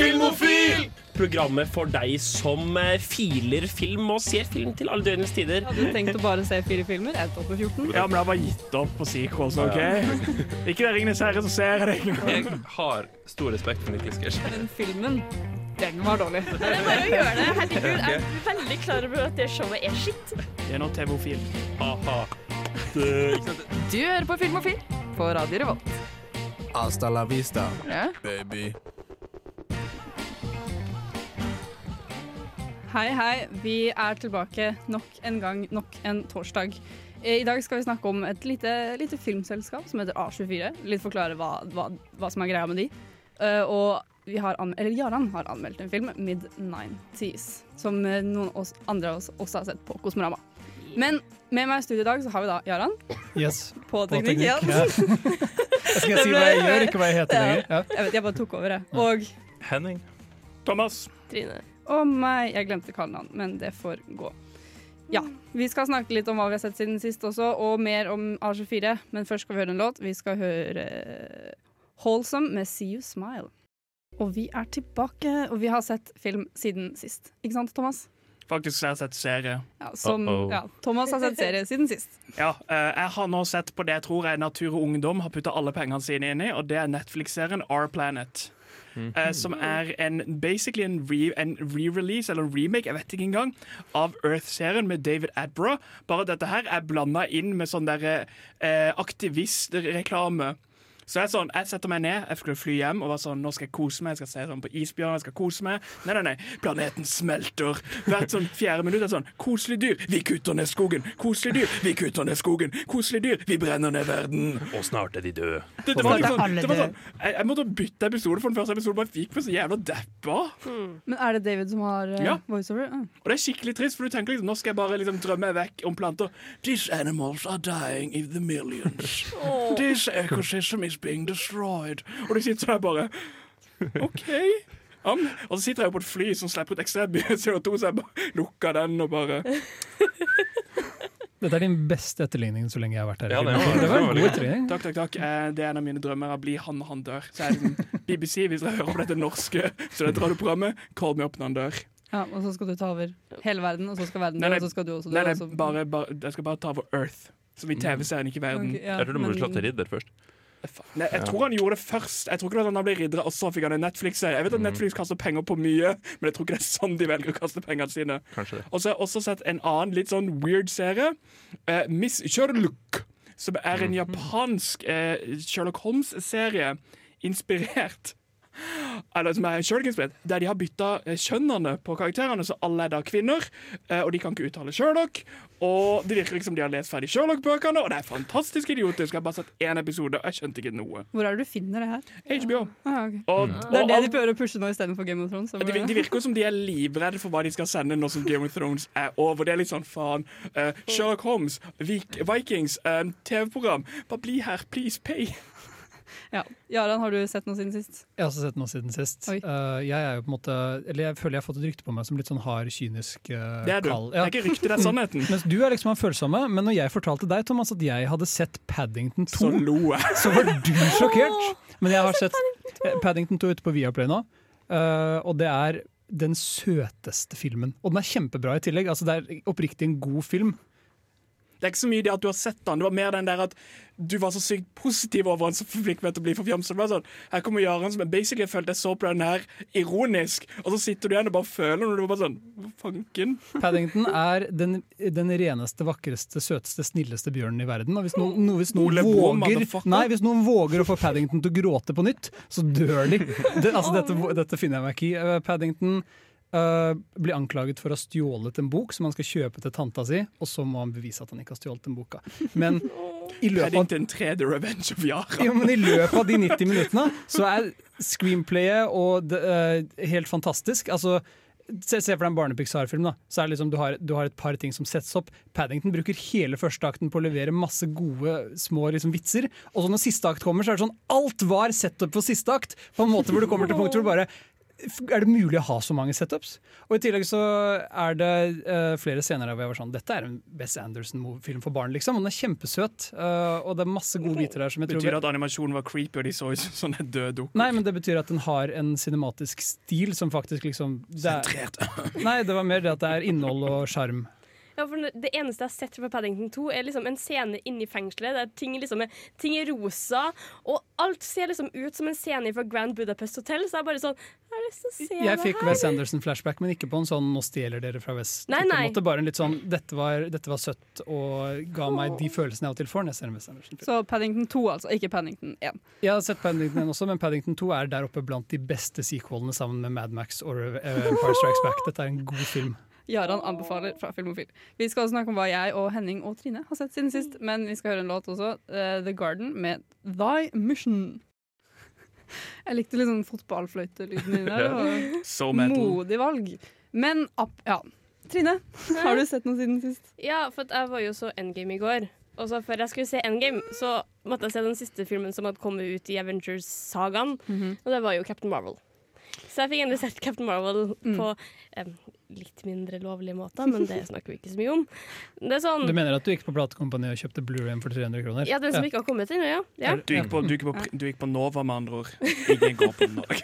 Filmofil! Programmet for deg som eh, filer film og ser film til alle døgnets tider. Hadde du tenkt å bare se fire filmer? Jeg tok på 14. Ja, men jeg har bare gitt opp på sequels, OK? Ikke det Ringenes herre, så ser jeg det. Jeg har stor respekt for Nicolas Cage. Men filmen, den var dårlig. Det er bare å gjøre det. Herregud, jeg er veldig klar over at det showet er skitt. Det er nå TV-ofil. Ha-ha. Du hører på Filmofil på Radio Revolt. Hasta la vista, Ja. baby. Hei, hei. Vi er tilbake nok en gang, nok en torsdag. Eh, I dag skal vi snakke om et lite, lite filmselskap som heter A24. Litt forklare hva, hva, hva som er greia med de. Uh, og vi har an eller Jaran har anmeldt en film, Mid-90s, som eh, noen av oss, andre av oss også har sett på Kosmorama. Men med meg i studio i dag så har vi da Jaran Yes. på teknikk, Ja. Jeg skal si hva jeg gjør, ikke hva jeg heter lenger. Ja. Jeg vet, jeg bare tok over, jeg. Og Henning. Thomas. Trine. Å meg, jeg glemte kallenavn, men det får gå. Ja, Vi skal snakke litt om hva vi har sett siden sist også, og mer om A24. Men først skal vi høre en låt. Vi skal høre Wholesome med See You Smile. Og vi er tilbake, og vi har sett film siden sist. Ikke sant, Thomas? Faktisk har jeg sett serie. Ja, som, Uh-oh. ja, Thomas har sett serie siden sist. Ja, eh, jeg har nå sett på det jeg tror er Natur og Ungdom har putta alle pengene sine inn i, og det er Netflix-serien Our Planet. Eh, som er en basically en re-release, re-release, eller remake, jeg vet ikke engang, av Earth-serien med David Atborough. Bare dette her er blanda inn med sånn derre eh, aktivistreklame. Så jeg, sånn, jeg setter meg ned, jeg skulle fly hjem og var sånn, nå skal jeg kose meg. Jeg skal se sånn på isbjørn, jeg skal kose meg. Nei, nei, nei, planeten smelter. Hvert sånn fjerde minutt er sånn, koselig dyr, vi kutter ned skogen. Koselig dyr, vi kutter ned skogen. Koselig dyr, vi brenner ned verden. Og snart er de døde. Det, det var liksom, det var sånn, jeg, jeg måtte bytte episode for den første episoden, bare fikk meg så jævla deppa. Men er det David som har uh, Ja. voiceover? Ah. Og det er skikkelig trist, for du tenker liksom, nå skal jeg bare liksom drømme meg vekk om planter. These animals are dying in the millions. This ecosystem is being destroyed. Og du sitter der bare OK. Um, og så sitter jeg jo på et fly som slipper ut ekstremt mye CO2, så jeg bare lukker den og bare Dette er din beste etterligning så lenge jeg har vært her. Ja, det var- det var en god etterligning. Takk, takk, takk. Eh, Det er en av mine drømmer å bli han når han dør. Så er det liksom BBC, hvis dere hører på dette norske studentradioprogrammet, call me up når han dør. Ja, og så skal du ta over hele verden, og så skal verden dø, og så skal du også dø. Nei, nei, bare, bare, jeg skal bare ta over Earth. Som i TV-serien, ikke verden. Okay, ja, Jeg tror du må slå til ridder først. Nei, jeg tror han gjorde det først. Jeg tror ikke det var sånn han ble ridder, og så fikk han en Netflix-serie. Jeg vet at Netflix kaster penger på mye, men jeg tror ikke det er sånn de velger å kaste pengene sine. Og så har jeg også sett en annen litt sånn weird serie. eh, Miss Sherlock. Som er en japansk eh, Sherlock Holmes-serie inspirert eller som er Sherlock-inspirert, der de har bytta eh, kjønnene på karakterene, så alle er da kvinner, eh, og de kan ikke uttale Sherlock. Og det virker ikke som de har lest ferdig Sherlock-bøkene, og det er fantastisk idiotisk. Jeg har bare sett én episode, og jeg skjønte ikke noe. Hvor er det du finner det her? HBO. Ah, okay. Og, Det er det de prøver å pushe nå istedenfor Game of Thrones. Det, de, virker som de er livredde for hva de skal sende nå som Game of Thrones er over. Det er litt sånn faen. Uh, Sherlock Holmes, Vikings, eh, TV-program. Bare bli her, please pay. Ja. Jaran, har du sett noe siden sist? Jeg har også sett noe siden sist. Eh, jeg er jo på en måte Eller jeg føler jeg har fått et rykte på meg som litt sånn hard, kynisk uh, Det er du. kald. Det er ikke rykte, det er sannheten. Mens du er liksom han følsomme, men når jeg fortalte deg Thomas, at jeg hadde sett Paddington 2, Så lo jeg. så var du sjokkert. Men jeg har sett Paddington 2 ute på Viaplay nå, uh, og det er den søteste filmen. Og den er kjempebra i tillegg. Altså, det er oppriktig en god film. Det er ikke så mye det at du har sett han, det var mer den der at du var så sykt positiv over han som fikk meg til å bli forfjamset. Sånn, Her kommer Jaran som jeg basically følte jeg så på den her ironisk, og så sitter du igjen og bare føler noe. Du var bare sånn fanken? Paddington er den, den reneste, vakreste, søteste, snilleste bjørnen i verden. Og hvis noen, no, hvis noen, våger, nei, hvis noen våger å få Paddington til å gråte på nytt, så dør de. Det, altså, dette, dette finner jeg meg ikke i. Uh, Paddington uh, blir anklaget for å ha stjålet en bok som han skal kjøpe til tanta si, og så må han bevise at han ikke har stjålet den boka. Men i løpet av Paddington 3 The Revenge of Yara. jo, men I løpet av de 90 minuttene så er screenplayet og det, uh, helt fantastisk. Altså, se, se for deg en barne-Pixar-film. da Så er det liksom, du, har, du har et par ting som settes opp. Paddington bruker hele første akten på å levere masse gode små liksom, vitser. Og så når siste akt kommer, så er det sånn alt var sett opp for siste akt. På en måte hvor du kommer til punktet hvor du bare er det mulig å ha så mange setups? Og I tillegg så er det uh, flere scener der hvor jeg var sånn Dette er en Bess Anderson-film for barn, liksom. Og den er kjempesøt. Uh, og det er masse gode biter der som jeg tror Betyr at animasjonen var creepy, og de så ut som sånne døde dukker? Nei, men det betyr at den har en cinematisk stil som faktisk liksom det er, Sentrert. Nei, det var mer det at det er innhold og sjarm. Ja, for Det eneste jeg har sett fra Paddington 2, er liksom en scene inni fengselet der ting, liksom er, ting er rosa, og alt ser liksom ut som en scene fra Grand Budapest Hotel. Så jeg er bare sånn Jeg har lyst til å se Jeg det fikk her. Wes Anderson-flashback, men ikke på en sånn 'nå stjeler dere fra West'. Nei, nei. måte bare en litt sånn dette var, 'dette var søtt' og ga meg de følelsene jeg av og til får når jeg ser en Wes Anderson-film. Så Paddington 2, altså, ikke Paddington 1. Jeg har sett Paddington 1 også, men Paddington 2 er der oppe blant de beste sequelene sammen med Mad Max og eh, Empire Strikes Back. Dette er en god film. Jaran anbefaler fra Filmofil. Vi skal også snakke om hva jeg og Henning og Trine har sett siden sist, men vi skal høre en låt også. eh, The Garden med Thy Mission. Jeg likte litt sånn fotballfløytelyden din der. og So. Modig valg. Men opp, ja. Trine, har du sett noe siden sist? Ja, for jeg var jo så Endgame i går. Og så før jeg skulle se Endgame, så måtte jeg se den siste filmen som hadde kommet ut i Avengers-sagaen. Og det var jo Captain Marvel. Så jeg fikk endelig sett Captain Marvel på um, litt mindre lovlige måter, men det snakker vi ikke så mye om. Det er sånn Du mener at du gikk på platekompaniet og kjøpte Blu-ray for 300 kroner? Ja, den som ikke har kommet ennå, ja. ja. Du gikk, på, du, gikk på, du gikk på Nova, med andre ord. Ingen går på Nova.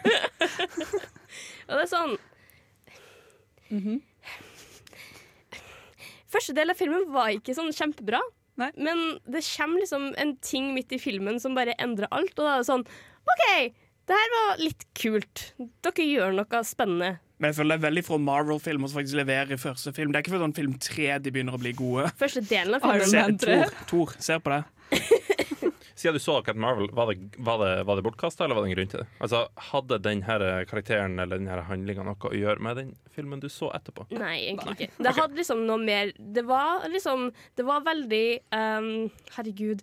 Og det er sånn Første del av filmen var ikke sånn kjempebra. Nei. Men det kommer liksom en ting midt i filmen som bare endrer alt. Og da er det sånn OK, det her var litt kult. Dere gjør noe spennende. Men jeg føler det er veldig fra Marvel-film å faktisk levere i første film. Det er ikke før sånn film tre de begynner å bli gode. Første delen av Iron filmen. Man 3. Tor, Tor, ser på det. Siden du så Captain Marvel, var det, var det, var det bortkasta, eller var det en grunn til det? Altså, Hadde denne karakteren eller denne handlinga noe å gjøre med den filmen du så etterpå? Nei, egentlig ikke. Det hadde liksom noe mer Det var liksom Det var veldig um, Herregud.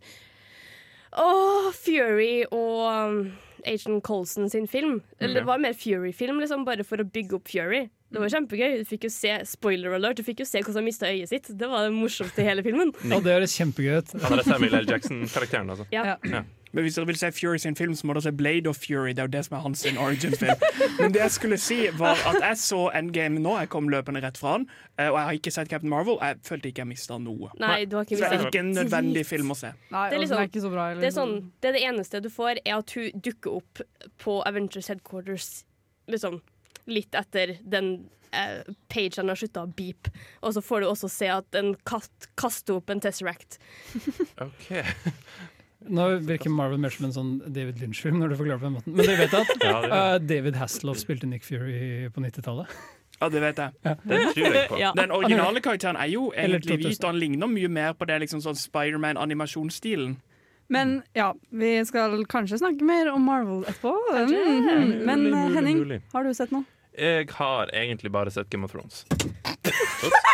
Åh, Fury og um, Agent Colson sin film. Eller det Ja. var mer Fury-film, liksom, bare for å bygge opp Fury. Det var kjempegøy. Du fikk jo se spoiler alert, du fikk jo se hvordan han mista øyet sitt. Det var det morsomste i hele filmen. Ja, det høres kjempegøy ut. Han er Samuel L. Jackson-karakteren, altså. Ja. Ja. Men hvis dere vil se Fury sin film, så må dere se Blade of Fury. Det er jo det som er hans origin-film. Men det jeg skulle si, var at jeg så Endgame nå. Jeg kom løpende rett fra den. eh, Og jeg har ikke sett Captain Marvel. Jeg følte ikke jeg mista noe. Nei, du har ikke Så det er ikke en nødvendig film å se. Nei, Det er liksom- er ikke så bra. Det er, sånn, det er det eneste du får, er at hun dukker opp på Avengers Headquarters liksom, litt etter den eh, pagen har slutta å beepe. Og så får du også se at en katt kaster opp en Tesseract. Ok. Nå virker Marvel mer som en sånn David Lynch-film, når du forklarer på den måten. Men dere vet at Ja, eh, David Hasselhoff spilte Nick Fury på 90-tallet? Ja, det vet jeg. det tror jeg på. Ja. Den originale karakteren er jo egentlig hvit, og han ligner mye mer på det liksom sånn Spiderman-animasjonsstilen. Men ja, vi skal kanskje snakke mer om Marvel etterpå. Kanskje. Mhm. Men eh, Henning, har du sett noe? Jeg har egentlig bare sett Game of Thrones.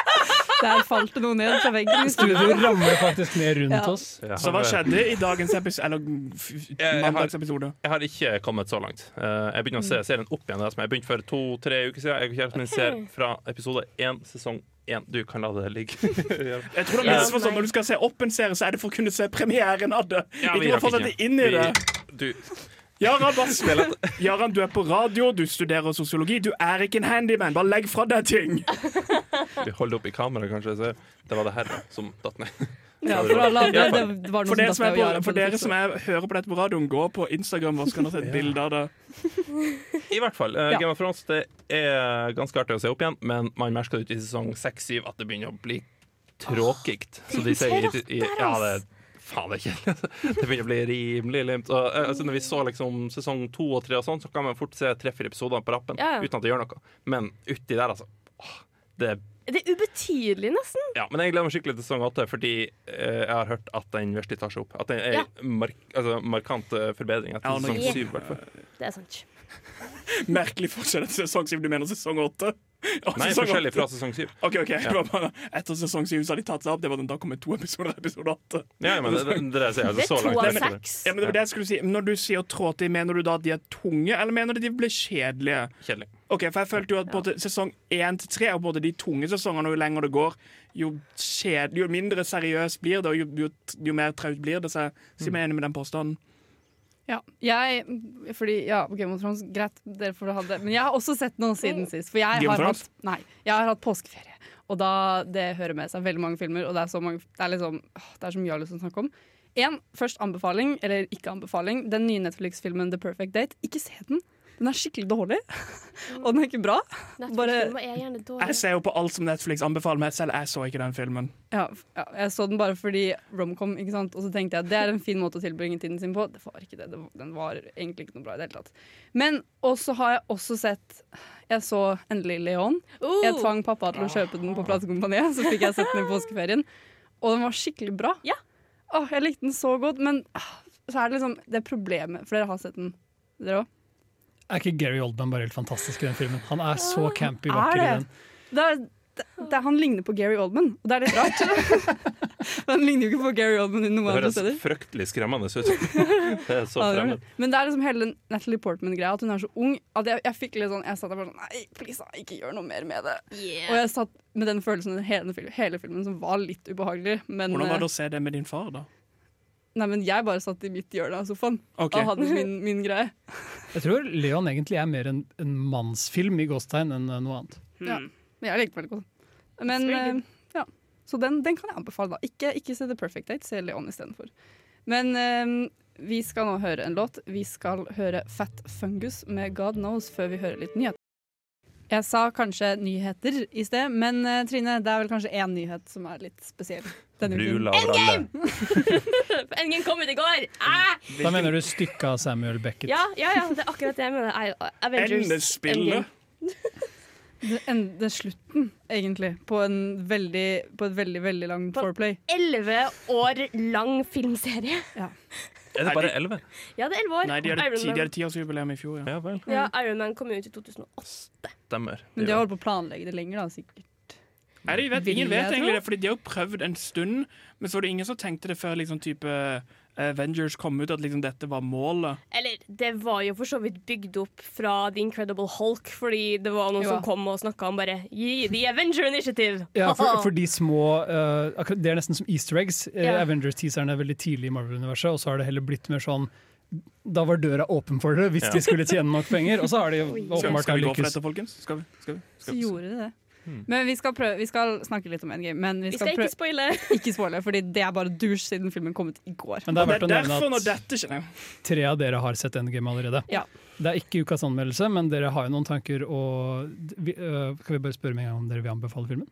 Der falt det noe ned fra veggen. i Studio ramler faktisk ned rundt Ja. oss. Har, Så hva skjedde i dagens episode, eller Jeg har- Jeg har ikke kommet så langt. Eh, jeg begynner å se serien opp igjen. Jeg begynte for to-tre uker siden. Jeg og kjæresten min ser fra episode én, sesong én. Du kan la det ligge. Jeg tror det er sånn. Når du skal se opp en serie, så er det for å kunne se premieren av det. Ja, vi ikke for å fortsette inn i Vi- det. Du, Jaran, Jaran, du er på radio, du studerer sosiologi. Du er ikke en handyman. Bare legg fra deg ting. vi holder opp i kameraet, kanskje. Så det var det her som datt ned. Ja, for alle andre, det For dere som, er på, for dere som er, hører på dette på radioen, gå på Instagram og så kan dere se et bilde av det. I hvert fall. Uh. Game of Thrones det er ganske artig å se opp igjen, men man merker det ut i sesong 6-7 at det begynner å bli tråkigt. Så de sier i, i, Ja, det Faen, det er kjedelig. Det begynner å bli rimelig limt. Og, eh, altså, når vi så liksom sesong to og tre, og sånn, så kan man fort se tre-fire episoder på rappen Ja, uten at det gjør noe. Men uti der, altså åh, det, Det er ubetydelig, nesten. ja, Men jeg gleder meg skikkelig til sesong åtte, fordi eh, jeg har hørt at den virkelig tar seg opp. At den er Ja. mark, altså, markant eh, forbedring etter Ja, sesong syv, i hvert fall. Det er sant. Merkelig forskjell etter sesong syv. Du mener sesong åtte? Og Nei, forskjellig fra sesong syv. OK, ok, det var bare Etter sesong syv så har de tatt seg opp. Det var den, Da kommer to episoder av episode åtte. Ja, men det, det, det, jeg sier, Det altså, er så to langt av er det seks. Ja, men det var det jeg skulle si Når du sier trådte, mener du da at de er tunge, eller mener du de blir kjedelige? Kjedelig. Ok, for jeg følte jo at både sesong 1 til 3 og både de tunge sesongene, og jo lenger det går, jo, kjed, jo mindre seriøst blir det, og jo, jo, jo mer traut blir det. Så jeg sier meg enig med den påstanden. Ja, jeg, fordi, ja, Game of Thrones, greit, dere får ha det. Men jeg har også sett noe siden sist. For jeg har, hatt, nei, jeg har hatt påskeferie. Og da, det hører med seg veldig mange filmer, og det er så, mange, det er liksom, åh, det er så mye jeg har lyst til å snakke om. En, først anbefaling, eller ikke anbefaling. Den nye Netflix-filmen The Perfect Date. Ikke se den. Den er skikkelig dårlig, og den er ikke bra. Bare- er Jeg ser jo på alt som Netflix anbefaler meg, selv jeg så ikke den filmen. Ja, ja, jeg så den bare fordi romcom, ikke sant? og så tenkte jeg at det er en fin måte å tilbringe tiden sin på. Det var ikke det. det var, den var egentlig ikke noe bra i det hele tatt. Men også har jeg også sett Jeg så endelig Leon. Uh, Jeg tvang pappa til å kjøpe den på platekompaniet, så fikk jeg sett den i påskeferien. Og den var skikkelig bra. Ja. Åh, jeg likte den så godt, men ah, så er det liksom det problemet For dere har sett den, dere òg? Er ikke Gary Oldman bare helt fantastisk i den filmen? Han er så campy er vakker i den. Det er, det, det, han ligner på Gary Oldman, og det er litt rart. Men han ligner jo ikke på Gary Oldman i noen andre høres steder. fryktelig skremmende ut. Det er så Ja, det er fremmed. Men det er liksom hele Natalie Portman-greia, at hun er så ung. At jeg, jeg fikk litt sånn Jeg satt der bare sånn Nei, please, ikke gjør noe mer med det. Og jeg satt med den følelsen hele, hele filmen som var litt ubehagelig. Men, Hvordan var det eh, å se det med din far, da? Nei, men jeg bare satt i mitt hjørne av sofaen okay. og hadde min, min greie. Jeg tror Leon egentlig er mer en, en mannsfilm i gåstegn enn eh, noe annet. Ja. Men jeg likte veldig godt. Men uh, ja. Så den, den kan jeg anbefale, da. Ikke, ikke se The Perfect Date, se Leon istedenfor. Men uh, vi skal nå høre en låt. Vi skal høre Fat Fungus med God Knows før vi hører litt nyheter. Jeg sa kanskje nyheter i sted, men uh, Trine, det er vel kanskje én nyhet som er litt spesiell. denne uken. Over. Endgame kom ut i går! Ah! Da mener du stykket av Samuel Beckett. Ja, ja, ja, det er akkurat det jeg mener. Avengers Endespillet. Endgame. Det, er slutten, egentlig, på, en veldig, på et veldig, veldig lang På- foreplay. Elleve år lang filmserie. Er det bare elleve? Ja, det er elleve år. Nei, de hadde, ti- de hadde tiårsjubileum i fjor, ja. Ja vel. Ja, Iron Man kom ut i 2008. Stemmer. Men de har holdt på å planlegge det lenger, da, sikkert. Nei, de vet, ingen vet egentlig det, fordi de har jo prøvd en stund, men så var det ingen som tenkte det før liksom type Avengers kom ut, at liksom dette var målet. Eller, det var jo for så vidt bygd opp fra The Incredible Hulk, fordi det var noen Jo. som kom og snakka om bare Gi The Avenger Initiative! Ja, for, for de små uh, akkurat, Det er nesten som easter eggs. Eh, Ja. Avengers-teaserne er veldig tidlig i Marvel-universet, og så har det heller blitt mer sånn Da var døra åpen for det, hvis Ja. de skulle tjene nok penger. Og så har de åpenbart lykkes. Skal, vi gå for dette, folkens? Skal vi? Skal vi? Så Skal vi? gjorde de det. Hmm. Men vi skal, prøve, vi skal snakke litt om Endgame. Men vi Vi skal, skal ikke spoile. ikke spoile, fordi det er bare douche siden filmen kom ut i går. Men det er verdt å nevne at tre av dere har sett Endgame allerede. Ja. Det er ikke ukas anmeldelse, men dere har jo noen tanker. Og vi, øh, kan vi bare spørre med en gang om dere vil anbefale filmen?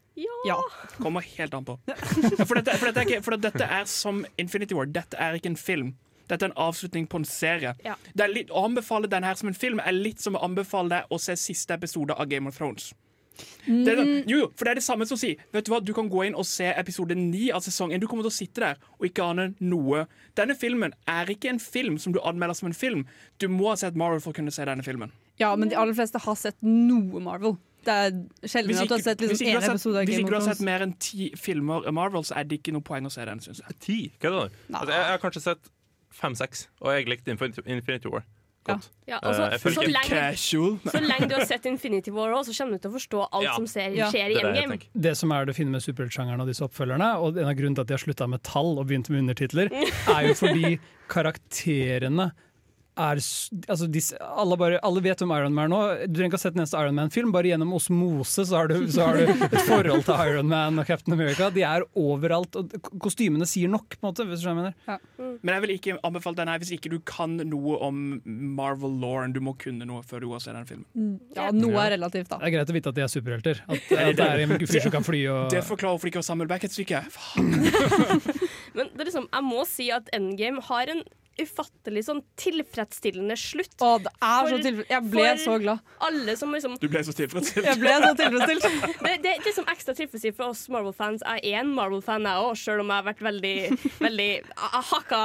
Ja. Kommer helt an på. For, dette, for, dette er ikke, for dette er som Infinity War. Dette er ikke en film. Dette er en avslutning på en serie. Ja. Det er litt, å anbefale den her som en film er litt som å anbefale deg å se siste episode av Game of Thrones. Det er, sånn- jo, jo, for det er det samme som å si Vet du hva, du kan gå inn og se episode 9 av sesongen. Du kommer til å sitte der og ikke ane noe. Denne filmen er ikke en film som du anmelder som en film. Du må ha sett Marvel for å kunne se denne filmen. ja, men de aller fleste har sett noe Marvel. Det er sjelden at du har sett liksom ikke en du har episode sett, av hvis ikke du har sett mer enn ti filmer av Marvel, så er det ikke noe poeng å se den, syns jeg. Ti? Hva er det. Altså, jeg, jeg har kanskje sett fem-seks, og jeg likte Infinity, Infinity War godt. Ja, altså, Eh, føler så, lenge, så lenge du har sett Infinity War også, så kommer du til å forstå alt Ja. som ser, Ja. skjer i Det det Endgame. tenker. Det som er det fine med superheltsjangeren og disse oppfølgerne, og en av grunnen til at de har slutta med tall og begynt med undertitler, er jo fordi karakterene er altså de, alle, bare, alle vet hvem Iron Man er nå. Du trenger ikke ha sett den neste Iron Man-film. Bare gjennom osmose så har, du, så har du et forhold til Iron Man og Captain America. De er overalt. og Kostymene sier nok, på en måte. Hvis du skjønner Ja. Men jeg vil ikke anbefale den her hvis ikke du kan noe om Marvel-lauren. Du må kunne noe før du går og ser den filmen. Ja, noe er relativt, da. Det er greit å vite at de er superhelter. At, at det er en fyr som kan fly og Det forklarer hvorfor de ikke har Samuel Beckett-stykke. Men det er liksom, jeg må si at Endgame har en ufattelig sånn tilfredsstillende slutt. Å, det er så For- tilfreds... Jeg ble så glad. Alle som liksom Du ble så tilfredsstilt. Jeg ble så tilfredsstilt. Det, det, det som ekstra tilfredsstillende for oss Marvel-fans Jeg er en Marvel-fan, jeg òg, sjøl om jeg har vært veldig, veldig Jeg hakka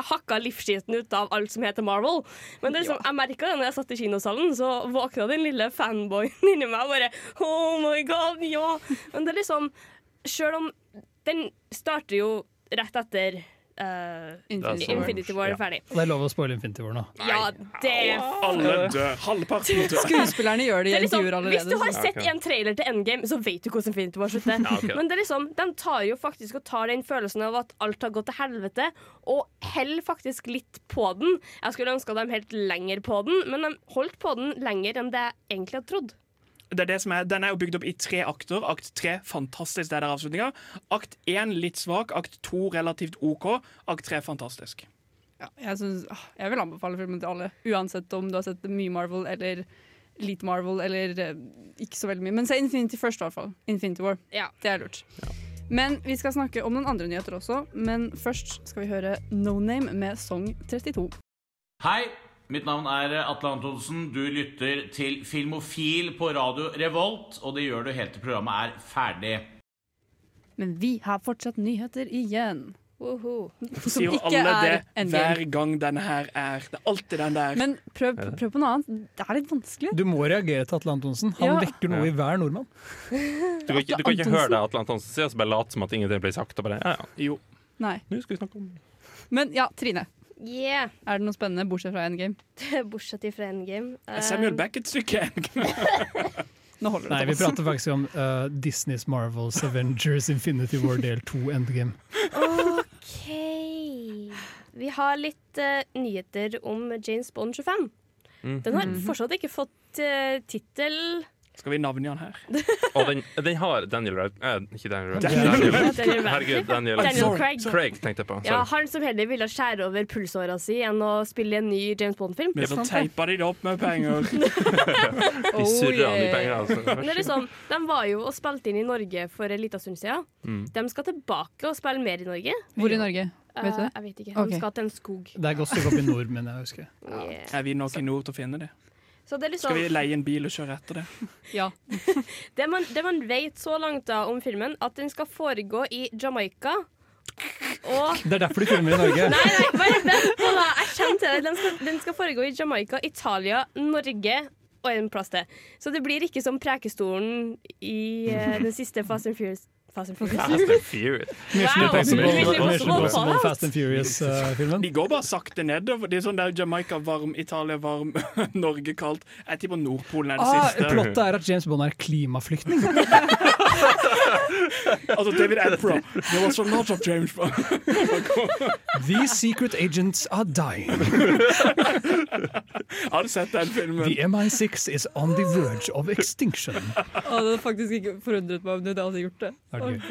hakka livsskiten ut av alt som heter Marvel. Men det er liksom, jeg merka det når jeg satt i kinosalen, så våkna den lille fanboyen inni meg og bare Oh my god, ja! Men det er liksom Sjøl om den starter jo rett etter eh, Infinity War. Infinity War Ja. er ferdig. Ja. det er lov å spoile Infinity War nå. Ja, det Alle dør. Halvparten dør. Skuespillerne gjør det Det i liksom, intervjuer hvis du har sett en trailer til Endgame, så vet du hvordan Infinity War slutter. Ja, okay. Men det er liksom, de tar jo faktisk og tar den følelsen av at alt har gått til helvete, og heller faktisk litt på den. Jeg skulle ønske at helt lenger på den, men de holdt på den lenger enn det jeg egentlig hadde trodd. Det er det som er, den er jo bygd opp i tre akter. Akt tre, fantastisk, det er der avslutninga. Akt én litt svak. Akt to relativt OK. Akt tre, fantastisk. Ja, jeg, synes, ah, jeg vil anbefale filmen til alle, uansett om du har sett mye Marvel eller lite Marvel eller eh, ikke så veldig mye. Men se Infinity først, i hvert fall. Infinity War. Ja. Det er lurt. Men vi skal snakke om noen andre nyheter også. Men først skal vi høre No Name med Song 32. Hei, mitt navn er Atle Antonsen. Du lytter til Filmofil på radio Revolt, og det gjør du helt til programmet er ferdig. Men vi har fortsatt nyheter igjen. Woho. Som Sier ikke alle det er Endgame. hver gang denne her er. Det er alltid den der. Men prøv, prøv på noe annet. Det er litt vanskelig. Du må reagere til Atle Antonsen. Han Ja. vekker noe i hver nordmann. Du kan ikke, du kan ikke høre det Atle Antonsen sier, og så bare late som at ingenting blir sagt. Og bare, ja, ja, Jo. Nei. nå skal vi snakke om Men ja, Trine. Yeah. Er det noe spennende bortsett fra Endgame? Bortsett fra Endgame. Um... Samuel Beckett-stykke Endgame. Nå holder det, Nei, vi prater faktisk om uh, Disneys Marvels Avengers Infinity War del 2 Endgame. OK. Vi har litt uh, nyheter om James Bond 25. Mm. Den har fortsatt ikke fått uh, tittel. Skal vi navngi han her? Og den, den har Daniel Rad... Eh, ikke Daniel Rad. Daniel- Daniel, Daniel herregud, Daniel, Daniel Craig. Craig tenkte jeg på. Ja, Han som heller ville skjære over pulsåra si enn å spille en ny James Bond-film. Men så teipa de det opp med penger. De surra han i penger. Altså. Det er liksom, de var jo og spilte inn i Norge for en liten stund siden. Mm. De skal tilbake og spille mer i Norge. Hvor i Norge? Vet du Eh, det? jeg vet ikke. Han Ok. skal til en skog. Det er godt stykke opp i nord, men jeg husker. Yeah. Er vi nok i nord til å finne det? Så det er Skal vi liksom leie en bil og kjøre etter det? Ja. det man, det man vet så langt da om filmen, at den skal foregå i Jamaica. Og Det er derfor de filmer i Norge. Nei, nei, bare vent på da. Jeg kjenner til det. Den skal, den skal foregå i Jamaica, Italia, Norge og en plass til. Så det blir ikke som Prekestolen i uh, den siste Fast and Furious. Fast and Furious. Fast and Furious. Mission Wow. Impossible. Fast and Furious-filmen. De går bare sakte nedover. Det er sånn der Jamaica varm, Italia varm, Norge kaldt. Jeg tipper Nordpolen er det ah, siste. plottet er at James Bond er klimaflyktning. Altså David Attenborough. There was a lot of James Bond. These secret agents are dying. Har du sett den filmen? The MI6 is on the verge of extinction. Jeg hadde faktisk ikke forundret meg om du hadde gjort det. Er det?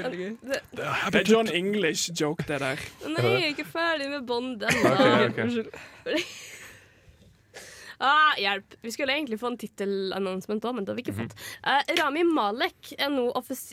Det er John English-joke, det der. Nei, jeg er ikke ferdig med Bond ennå. ok. Unnskyld. Ah, hjelp. Vi skulle egentlig få en tittelannonsement òg, men det har vi ikke Mhm. fått. Uh, Rami Malek er nå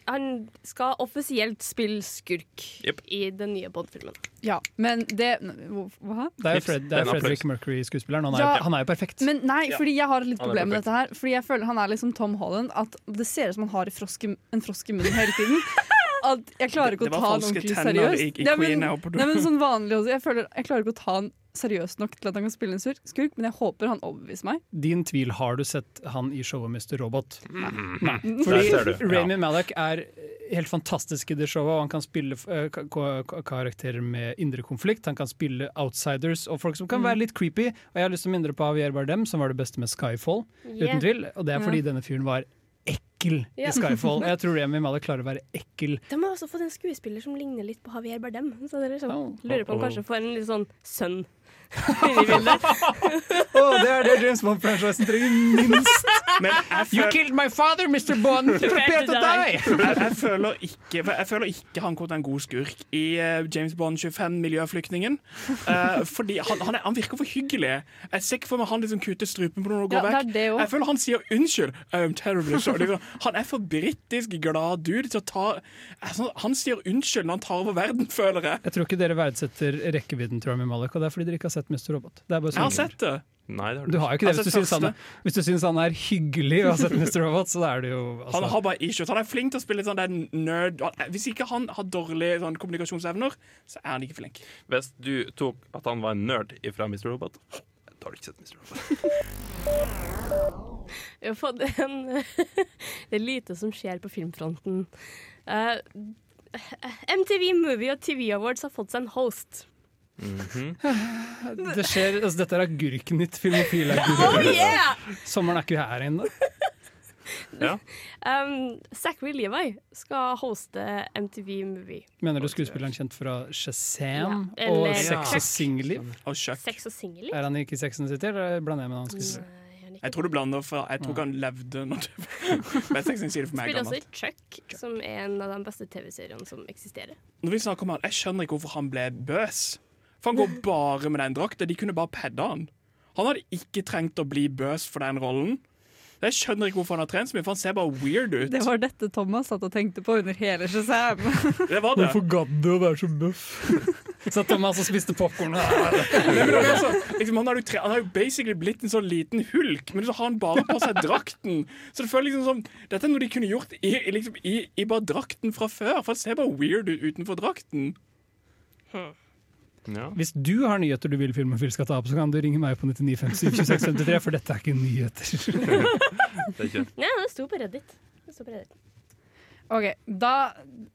han skal offisielt spille skurk yep. i den nye Bond-filmen. Ja, men det Hva? Det er jo Fred, applaus. Mercury-skuespilleren. Han, er Ja. han er jo perfekt. Men nei, fordi jeg har litt Han er problem med dette her. Fordi jeg føler han er liksom Tom Holland. At det ser ut som han har en frosk i munnen hele tiden. At jeg klarer ikke å ta han ordentlig seriøst. men- Nei, men sånn vanlig også. Jeg, føler, jeg klarer ikke å ta han seriøst nok til at han kan spille en sur- skurk, men jeg håper han overbeviser meg. Din tvil, har du sett han i showet Mr. Robot? Mhm. Nei. Fordi ser. Rami Ja. Malek er helt fantastisk i det showet, og han kan spille eh, ka- ka- ka- karakterer med indre konflikt. Han kan spille outsiders og folk som kan være litt creepy. Og jeg har lyst til å minne dere på Javier Bardem, som var det beste med Skyfall, Yeah. uten tvil. Og det er fordi denne fyren var ekkel Ja. i Skyfall. Jeg tror Remy Malek klarer å være ekkel. De har også fått en skuespiller som ligner litt på Javier Bardem. Så det er liksom, Oh. lurer på om kanskje får en litt sånn sønn Å, det er det James Bond-franchisen trenger minst! Men You killed my father, Mr. Bond! Prepare to die! jeg, jeg, føler ikke, jeg føler ikke han kom til en god skurk i eh, James Bond 25, Miljøflyktningen. Uh, fordi han, han, er, han virker for hyggelig. Jeg ser ikke for meg han liksom kutter strupen på noen og går Ja, vekk. det Jeg føler han sier 'unnskyld'. I'm terribly sorry. Liksom, Han er for britisk glad dude til å ta altså, Han sier 'unnskyld' når han tar over verden, føler jeg. Jeg tror ikke dere verdsetter rekkevidden til Rami Malek, og det er fordi dere ikke har sett Mr. Robot. Det er bare Jeg har sånn. sett det. Nei, det har Du du har jo ikke det hvis du, synes syns han, er- hvis du syns han er hyggelig og har sett Mr. Robot, så er det jo Han altså, har bare issues. Han er flink til å spille sånn der nerd. Hvis ikke han har dårlige sånn, kommunikasjonsevner, så er han ikke flink. Hvis du tok at han var en nerd fra Mr. Robot, da har du ikke sett Mr. Robot. Vi har fått en Det er lite som skjer på filmfronten. Uh, MTV Movie og TV Awards har fått seg en host. Det skjer, altså Dette er Agurknytt, filmofil Oh yeah! Sommeren er ikke her ennå. Um, Zachary Levi skal hoste MTV Movie. Mener du skuespilleren kjent fra Shazam Ja, og eller Sex og singelliv? Og Sex og singel? Er han ikke i Sex and the City, eller blander jeg med han annen? Jeg tror du blander, for jeg tror ikke han levde når du Men Sex and the City for meg er Spiller også i Chuck, som er en av de beste TV-seriene som eksisterer. Når vi snakker om han, Jeg skjønner ikke hvorfor han ble bøs. For han går bare med den drakta. De kunne bare padda han. Han hadde ikke trengt å bli bøs for den rollen. Jeg skjønner ikke hvorfor han har trent så mye, for han ser bare weird ut. Det var dette Thomas satt og tenkte på under hele Shazam. Det var det. Hvorfor gadd du å være så bøff? Så Thomas og spiste popkorn. Liksom, han, har jo han har jo basically blitt en sånn liten hulk, men så har han bare på seg drakten. Så det føles liksom som Dette er noe de kunne gjort i, liksom, i, i bare drakten fra før. For han ser bare weird ut utenfor drakten. Ja. Hvis du har nyheter du vil Filmofil skal ta opp, så kan du ringe meg på 99572653, for dette er ikke nyheter. Det er ikke Nei, det sto på Reddit. Det sto på Reddit. Ok, da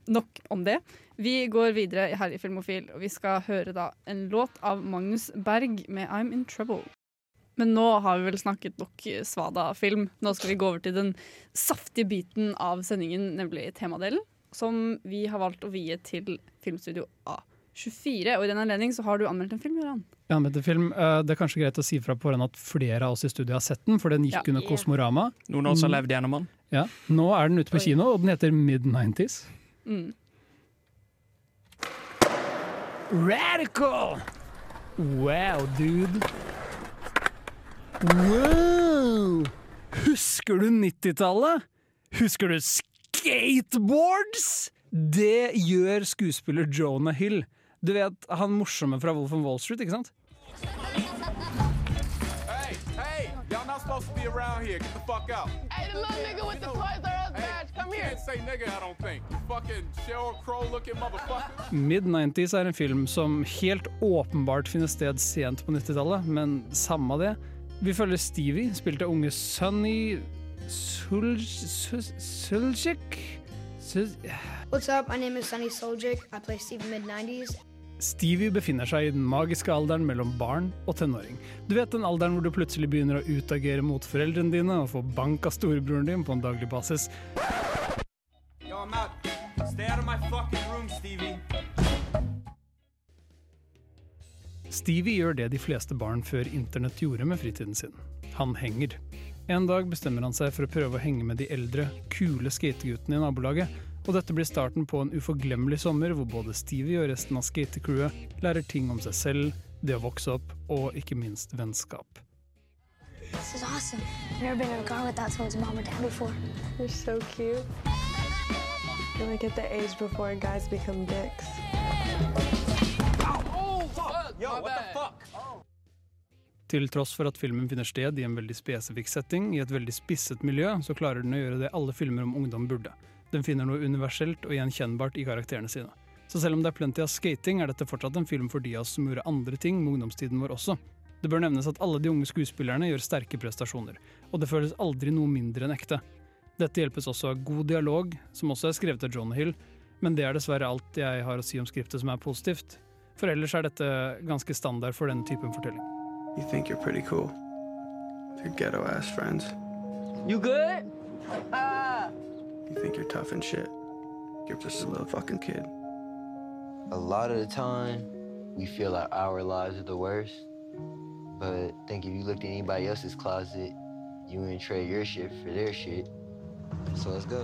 Nok om det. Vi går videre her i Filmofil, og vi skal høre da en låt av Magnus Berg med 'I'm In Trouble'. Men nå har vi vel snakket nok Svada-film. Nå skal vi gå over til den saftige biten av sendingen, nemlig temadelen, som vi har valgt å vie til Filmstudio A24. Og i den anledning så har du anmeldt en film, Göran. Jeg anmeldte det, film, eh, det er kanskje greit å si fra på den at flere av oss i studiet har sett den, for den gikk Ja. under Kosmorama. Noen av oss har Mm. levd gjennom den. Ja, Nå er den ute på Oi. kino, og den heter Mid-90s. Mm. Radical! Wow, dude. Wow! Husker du 90-tallet? Husker du skateboards? Det gjør skuespiller Jonah Hill. Du vet han morsomme fra Wolf of Wall Street, ikke sant? Hey, hey, y'all not supposed to be around here. Get the fuck out. Hey, the little nigga with the Toys R Us badge, come here. can't say nigga, I don't think. You fucking Sheryl Crow looking motherfucker. Mid-90s er en film som helt åpenbart finner sted sent på 90-tallet, men samme det. Vi følger Stevie, spilt av unge Sunny Sulj... Sul- Suljik? Sul- What's up? My name is Sunny Soljic. I play Steve mid 90s. Stevie befinner seg i den magiske alderen mellom barn og tenåring. Du vet den alderen hvor du plutselig begynner å utagere mot foreldrene dine og få bank av storebroren din på en daglig basis. Yo, room, Stevie. Stevie gjør det de fleste barn før internett gjorde med fritiden sin. Han henger. En dag bestemmer han seg for å prøve å henge med de eldre, kule skateguttene i nabolaget, og dette blir starten på en uforglemmelig sommer hvor både Stevie og resten av skatecrewet lærer ting om seg selv, det å vokse opp og ikke minst vennskap. This is awesome. I've never been in a car without someone's mom or dad before. You're so cute. You're like at the age before guys become dicks. Yo, what the fuck? Til tross for at filmen finner sted i en veldig spesifikk setting, i et veldig spisset miljø, så klarer den å gjøre det alle filmer om ungdom burde. Den finner noe universelt og gjenkjennbart i karakterene sine. Så selv om det er plenty av skating, er dette fortsatt en film for de av oss som gjorde andre ting med ungdomstiden vår også. Det bør nevnes at alle de unge skuespillerne gjør sterke prestasjoner, og det føles aldri noe mindre enn ekte. Dette hjelpes også av god dialog, som også er skrevet av John Hill, men det er dessverre alt jeg har å si om skriptet som er positivt. For ellers er dette ganske standard for denne typen fortelling. You think you're pretty cool. Your ghetto ass friends. You good? You think you're tough and shit. You're just a little fucking kid. A lot of the time, we feel like our lives are the worst. But I think if you looked in anybody else's closet, you wouldn't trade your shit for their shit. So let's go.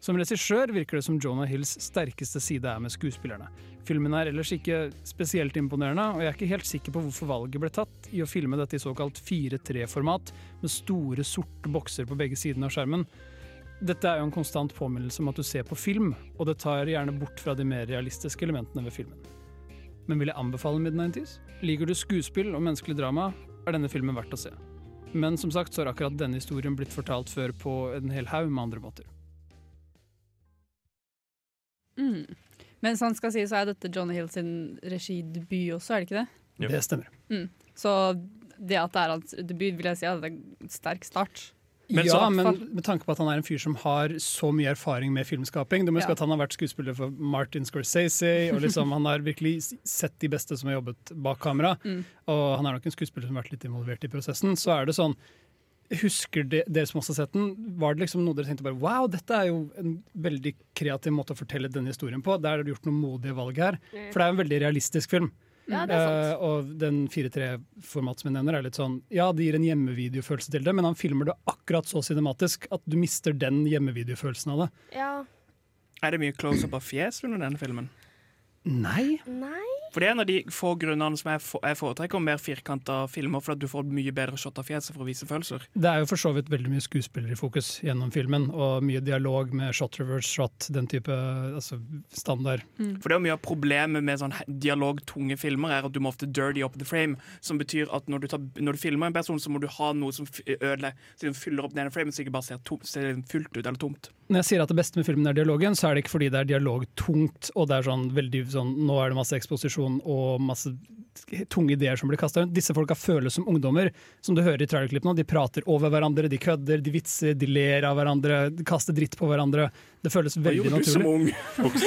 Som regissør virker det som Jonah Hills sterkeste side er med skuespillerne. Filmen er ellers ikke spesielt imponerende, og jeg er ikke helt sikker på hvorfor valget ble tatt i å filme dette i såkalt 4-3-format, med store, sorte bokser på begge sidene av skjermen. Dette er jo en konstant påminnelse om at du ser på film, og det tar gjerne bort fra de mer realistiske elementene ved filmen. Men vil jeg anbefale Mid-90s? Liker du skuespill og menneskelig drama, er denne filmen verdt å se. Men som sagt så har akkurat denne historien blitt fortalt før på en hel haug med andre måter. Mm. Mens han skal si, så er dette Johnny Hill sin regidebut også, er det ikke det? Jo. Det stemmer. Mm. Så det at det er hans debut, vil jeg si at det er en sterk start. Men ja, så- men med tanke på at han er en fyr som har så mye erfaring med filmskaping Du må huske Ja. at Han har vært skuespiller for Martin Scorsese, og liksom han har virkelig sett de beste som har jobbet bak kamera. Mm. Og han er nok en skuespiller som har vært litt involvert i prosessen. Så er det sånn Husker de, dere som også har sett den, var det liksom noe dere tenkte bare Wow, dette er jo en veldig kreativ måte å fortelle denne historien på. Der har du gjort noen modige valg her. Mm. For det er en veldig realistisk film. Ja, det er sant. Eh, og den 4-3-format som jeg nevner, er litt sånn Ja, det gir en hjemmevideofølelse til det, men han filmer det akkurat så cinematisk at du mister den hjemmevideofølelsen av det. Ja. Er det mye close-up av fjes under denne filmen? Nei. Nei. For det er en av de få grunnene som jeg, for, jeg foretrekker mer firkanta filmer, for at du får mye bedre shot av fjeset for å vise følelser. Det er jo for så vidt veldig mye skuespillere i fokus gjennom filmen, og mye dialog med shot reverse shot, den type altså, standard. For det er jo mye av problemet med sånn dialogtunge filmer er at du må ofte dirty up the frame, som betyr at når du, tar, når du filmer en person, så må du ha noe som ødelegger, som fyller opp den ene framen, så det ikke bare ser, tom, ser fullt ut eller tomt. Når jeg sier at det beste med filmen er dialogen, så er det ikke fordi det er dialogtungt, og det er sånn veldig sånn Nå er det masse eksposisjon og masse tunge ideer som blir kasta rundt. Disse folka føles som ungdommer, som du hører i trailerklippene. De prater over hverandre, de kødder, de vitser, de ler av hverandre, de kaster dritt på hverandre. Det føles Hva veldig gjorde du som naturlig. ung?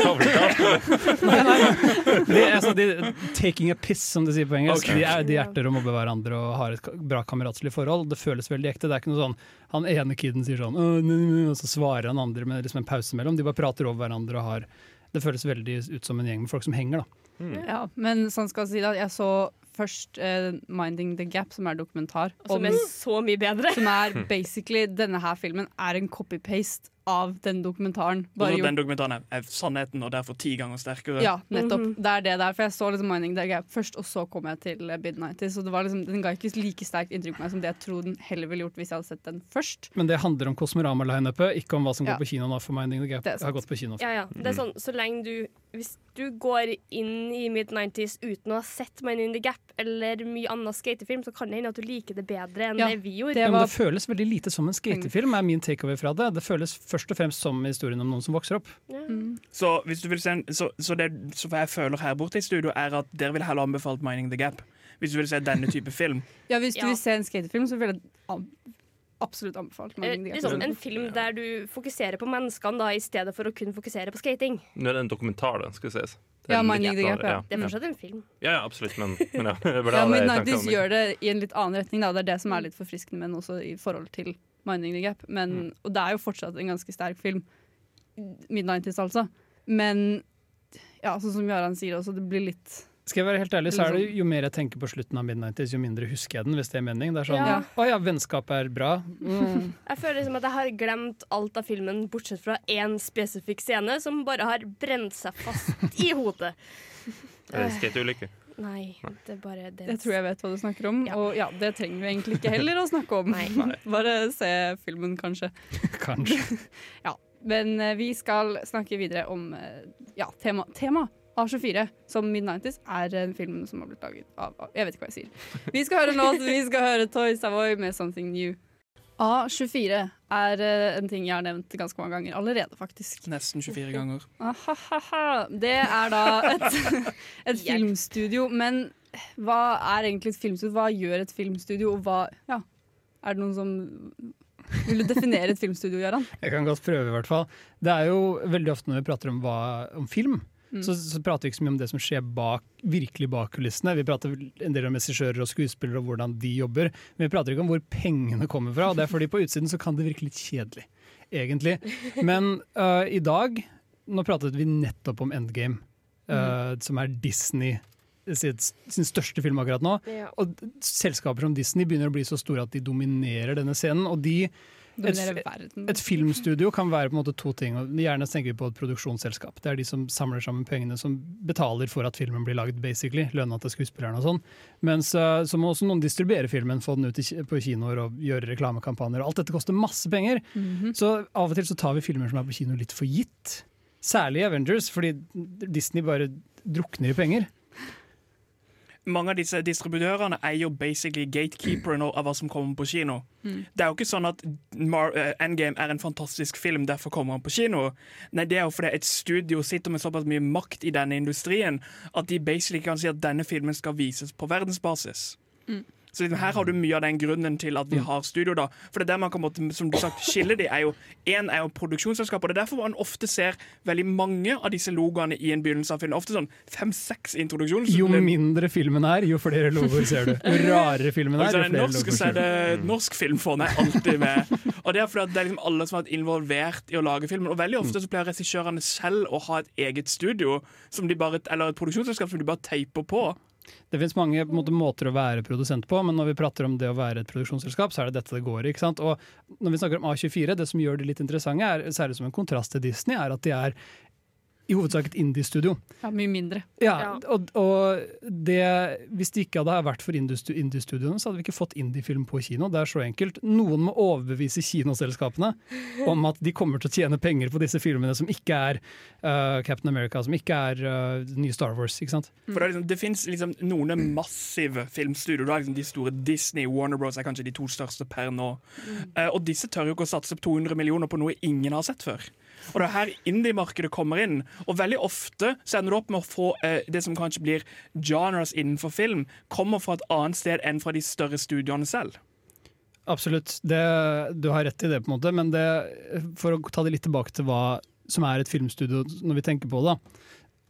Nei, nei, nei. De, altså, de, taking a piss, som de sier på engelsk. Okay. De, er, de hjerter og mobber hverandre og har et bra kameratslig forhold. Det føles veldig ekte. Det er ikke noe sånn Han ene kiden sier sånn og så svarer han andre med liksom en pause mellom. De bare prater over hverandre og har Det føles veldig ut som en gjeng med folk som henger, da. Ja, men sånn skal jeg si det, jeg så først uh, 'Minding the Gap', som er dokumentar. Som er så mye bedre. Som er basically Denne her filmen er en copy-paste av den dokumentaren. Bare den dokumentaren er, er sannheten, og derfor ti ganger sterkere. Ja, nettopp. Det er det der. For jeg så liksom Minding the Gap først, og så kom jeg til Mid-90s. Og det var liksom, den ga ikke like sterkt inntrykk på meg som det jeg tror den heller ville gjort hvis jeg hadde sett den først. Men det handler om Kosmorama-lineupet, ikke om hva som Ja. går på kino nå. For Minding the Gap Det er har gått på kino. Ja, ja. Det er sånn, så lenge du Hvis du går inn i mid-90s uten å ha sett Mining the Gap eller mye annen skatefilm, så kan det hende at du liker det bedre enn Ja, det vi gjorde. Ja, men det føles veldig lite som en skatefilm, er min takeaway fra det. Det føles først og fremst som historien om noen som vokser opp. Så, hvis du vil se en, så, så, det, så hva jeg føler her borte i studio, er at dere ville heller anbefalt 'Mining the Gap'. Hvis du vil se denne type film. Ja, Hvis du Ja. vil se en skatefilm, så ville jeg absolutt anbefalt Mining the Gap. Liksom, en film der du fokuserer på menneskene da, i stedet for å kun fokusere på skating. Nå er det en dokumentar, den, skal sies. Det er Ja, Mining the Gap, ja. Det er fortsatt en film. Ja, ja, absolutt, men, men ja. Ja, det jeg tenkte Mid-90s om. gjør det i en litt annen retning. Da. Det er det som er litt forfriskende men også i forhold til Minding the Gap. Men, Og det er jo fortsatt en ganske sterk film. Mid-90s, altså. Men ja, sånn som Jaran sier også, det blir litt Skal jeg være helt ærlig, så er det Jo mer jeg tenker på slutten av Mid-90s, jo mindre husker jeg den. hvis det er mening. Det er sånn, Ja. Å ja, vennskap er bra. Mm. Jeg føler liksom at jeg har glemt alt av filmen, bortsett fra én spesifikk scene som bare har brent seg fast i hodet. Er det skateulykke? Nei, det er bare det. Jeg tror jeg vet hva du snakker om, og ja, det trenger vi egentlig ikke heller å snakke om. Bare se filmen, kanskje. Kanskje. ja, men eh, vi skal snakke videre om eh, ja, tema, tema A24, som Mid-90s er en film som har blitt laget av av- Jeg vet ikke hva jeg sier. Vi skal høre en låt. Vi skal høre Toy Savoy med 'Something New'. A24 er eh, en ting jeg har nevnt ganske mange ganger allerede, faktisk. Nesten 24 ganger. Ahaha. Det er da et, et filmstudio, men hva er egentlig et filmstudio? Hva gjør et filmstudio, og hva ja. Er det noen som Vil du definere et filmstudio, Gøran? Jeg kan godt prøve, i hvert fall. Det er jo veldig ofte når vi prater om, hva, om film, Mm. så, så prater vi ikke så mye om det som skjer bak, virkelig bak kulissene. Vi prater en del om regissører og skuespillere og hvordan de jobber, men vi prater ikke om hvor pengene kommer fra. og det er fordi På utsiden så kan det virke litt kjedelig, egentlig. Men uh, i dag Nå pratet vi nettopp om Endgame, øh, som er Disney sin største film akkurat nå. Ja. Og selskaper som Disney begynner å bli så store at de dominerer denne scenen. og de Dominerer et, verden. et filmstudio kan være på en måte to ting. og Gjerne tenker vi på et produksjonsselskap. Det er de som samler sammen pengene, som betaler for at filmen blir lagd, basically. Lønna til skuespillerne og sånn. Mens uh, så må også noen distribuere filmen, få den ut på kinoer og gjøre reklamekampanjer. Alt dette koster masse penger. Mhm. Så av og til så tar vi filmer som er på kino litt for gitt. Særlig Avengers, fordi Disney bare drukner i penger. Mange av disse distributørene er jo basically gatekeeperen av hva som kommer på kino. Mm. Det er jo ikke sånn at Mar eh, Endgame er en fantastisk film, derfor kommer han på kino. Nei, det er jo fordi et studio sitter med såpass mye makt i denne industrien at de basically kan si at denne filmen skal vises på verdensbasis. Mm. Så her har du mye av den grunnen til at vi Mm. har studio. da For det er der man kan måtte, som du sagt, skille de er jo Én er jo produksjonsselskap, og det er derfor man ofte ser veldig mange av disse logoene i en begynnelse av filmen. Ofte sånn fem-seks introduksjoner. Jo mindre filmen er, jo flere logoer ser du. Jo rarere filmen er, jo er flere norsk, logoer så er ser du. det norsk filmfond er alltid med. Og det er fordi at det er liksom alle som har vært involvert i å lage filmen. Og veldig ofte så pleier regissørene selv å ha et eget studio, som de bare, eller et produksjonsselskap som de bare teiper på. Det finnes mange måte, måter å være produsent på, men når vi prater om det å være et produksjonsselskap, så er det dette det går i. Og når vi snakker om A24, det som gjør det litt interessante, er, særlig som en kontrast til Disney, er at de er i hovedsak et indie-studio. Ja, mye mindre. Ja, og, og det, hvis det ikke hadde vært for indie-stu- indie-studioene, så hadde vi ikke fått indie-film på kino. Det er så enkelt. Noen må overbevise kinoselskapene om at de kommer til å tjene penger på disse filmene som ikke er uh, Captain America, som ikke er uh, nye Star Wars. ikke sant? For Det, liksom, det fins liksom noen massive filmstudioer. Du har Liksom de store Disney, Warner Bros. er kanskje de to største per nå. Uh, og disse tør jo ikke å satse på 200 millioner på noe ingen har sett før. Og det er her indie-markedet kommer inn. Og veldig ofte så ender du opp med å få eh, det som kanskje blir genres innenfor film, kommer fra et annet sted enn fra de større studioene selv. Absolutt, det, du har rett i det, på en måte. Men det, for å ta det litt tilbake til hva som er et filmstudio, når vi tenker på det.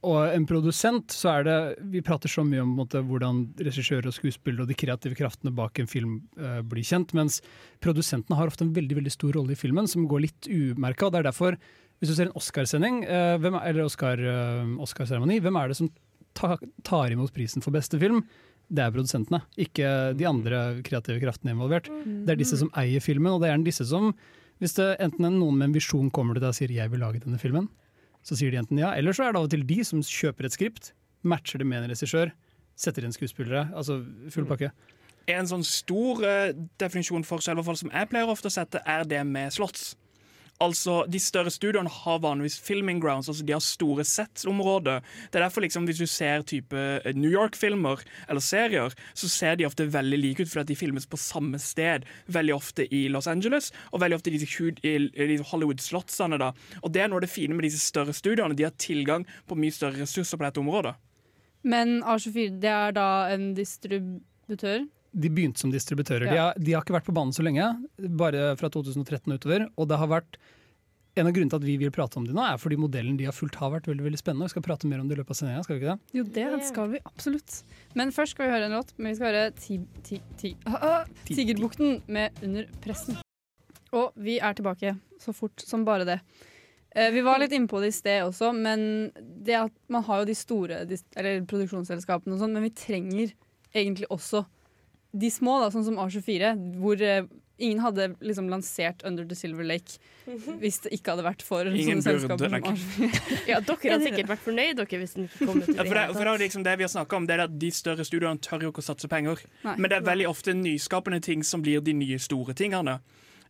Og en produsent, så er det Vi prater så mye om måte, hvordan regissører og skuespillere og de kreative kraftene bak en film uh, blir kjent, mens produsentene har ofte en veldig veldig stor rolle i filmen, som går litt umerka. Det er derfor, hvis du ser en Oscarsending, eh, er- eller Oscar-seremoni, Oscar hvem er det som ta, tar imot prisen for beste film? Det er produsentene, ikke de andre kreative kraftene involvert. Det er disse som eier filmen, og det er disse som Hvis det enten noen med en visjon kommer til deg og sier 'jeg vil lage denne filmen', så sier de enten ja, eller så er det av og til de som kjøper et skript, matcher det med en regissør, setter inn skuespillere, altså full pakke. En sånn stor eh, definisjonsforskjell i hvert fall som jeg pleier ofte å sette, er det med slotts. Altså, De større studioene har vanligvis filming grounds, altså de har store setsområder. Det er derfor liksom, Hvis du ser type eh, New York-filmer eller serier, så ser de ofte veldig like ut fordi de filmes på samme sted. Veldig ofte i Los Angeles, og veldig ofte i disse, Hollywood-slottsene. da. Og Det er noe av det fine med disse større studioene. De har tilgang på mye større ressurser på dette området. Men A24 det er da en distributør. De begynte som distributører. De, har, de har ikke vært på banen så lenge, bare fra 2013 utover. Og det har vært en av grunnene til at vi vil prate om det nå, er fordi modellen de har fulgt har vært veldig veldig spennende. Vi skal prate mer om det i løpet av sendinga, skal vi ikke det? Jo, det skal vi absolutt. Men først skal vi høre en låt. Men vi skal høre ti, ti, ti, ah, ah, Tigerbukten med Under pressen. Og vi er tilbake så fort som bare det. Eh, vi var litt inne på det i sted også, men det at man har jo de store eller produksjonsselskapene og sånn, men vi trenger egentlig også de små, da, sånn som A24, hvor eh, ingen hadde liksom lansert Under the Silver Lake hvis det ikke hadde vært for Ingen sånne selskaper som. A24. Ja, dere hadde sikkert vært fornøyd dere, hvis den ikke kom ut Ja, for det, for det er liksom det vi har snakket om, det er at de større studioene tør jo ikke å satse penger. Nei. Men det er veldig ofte nyskapende ting som blir de nye store tingene.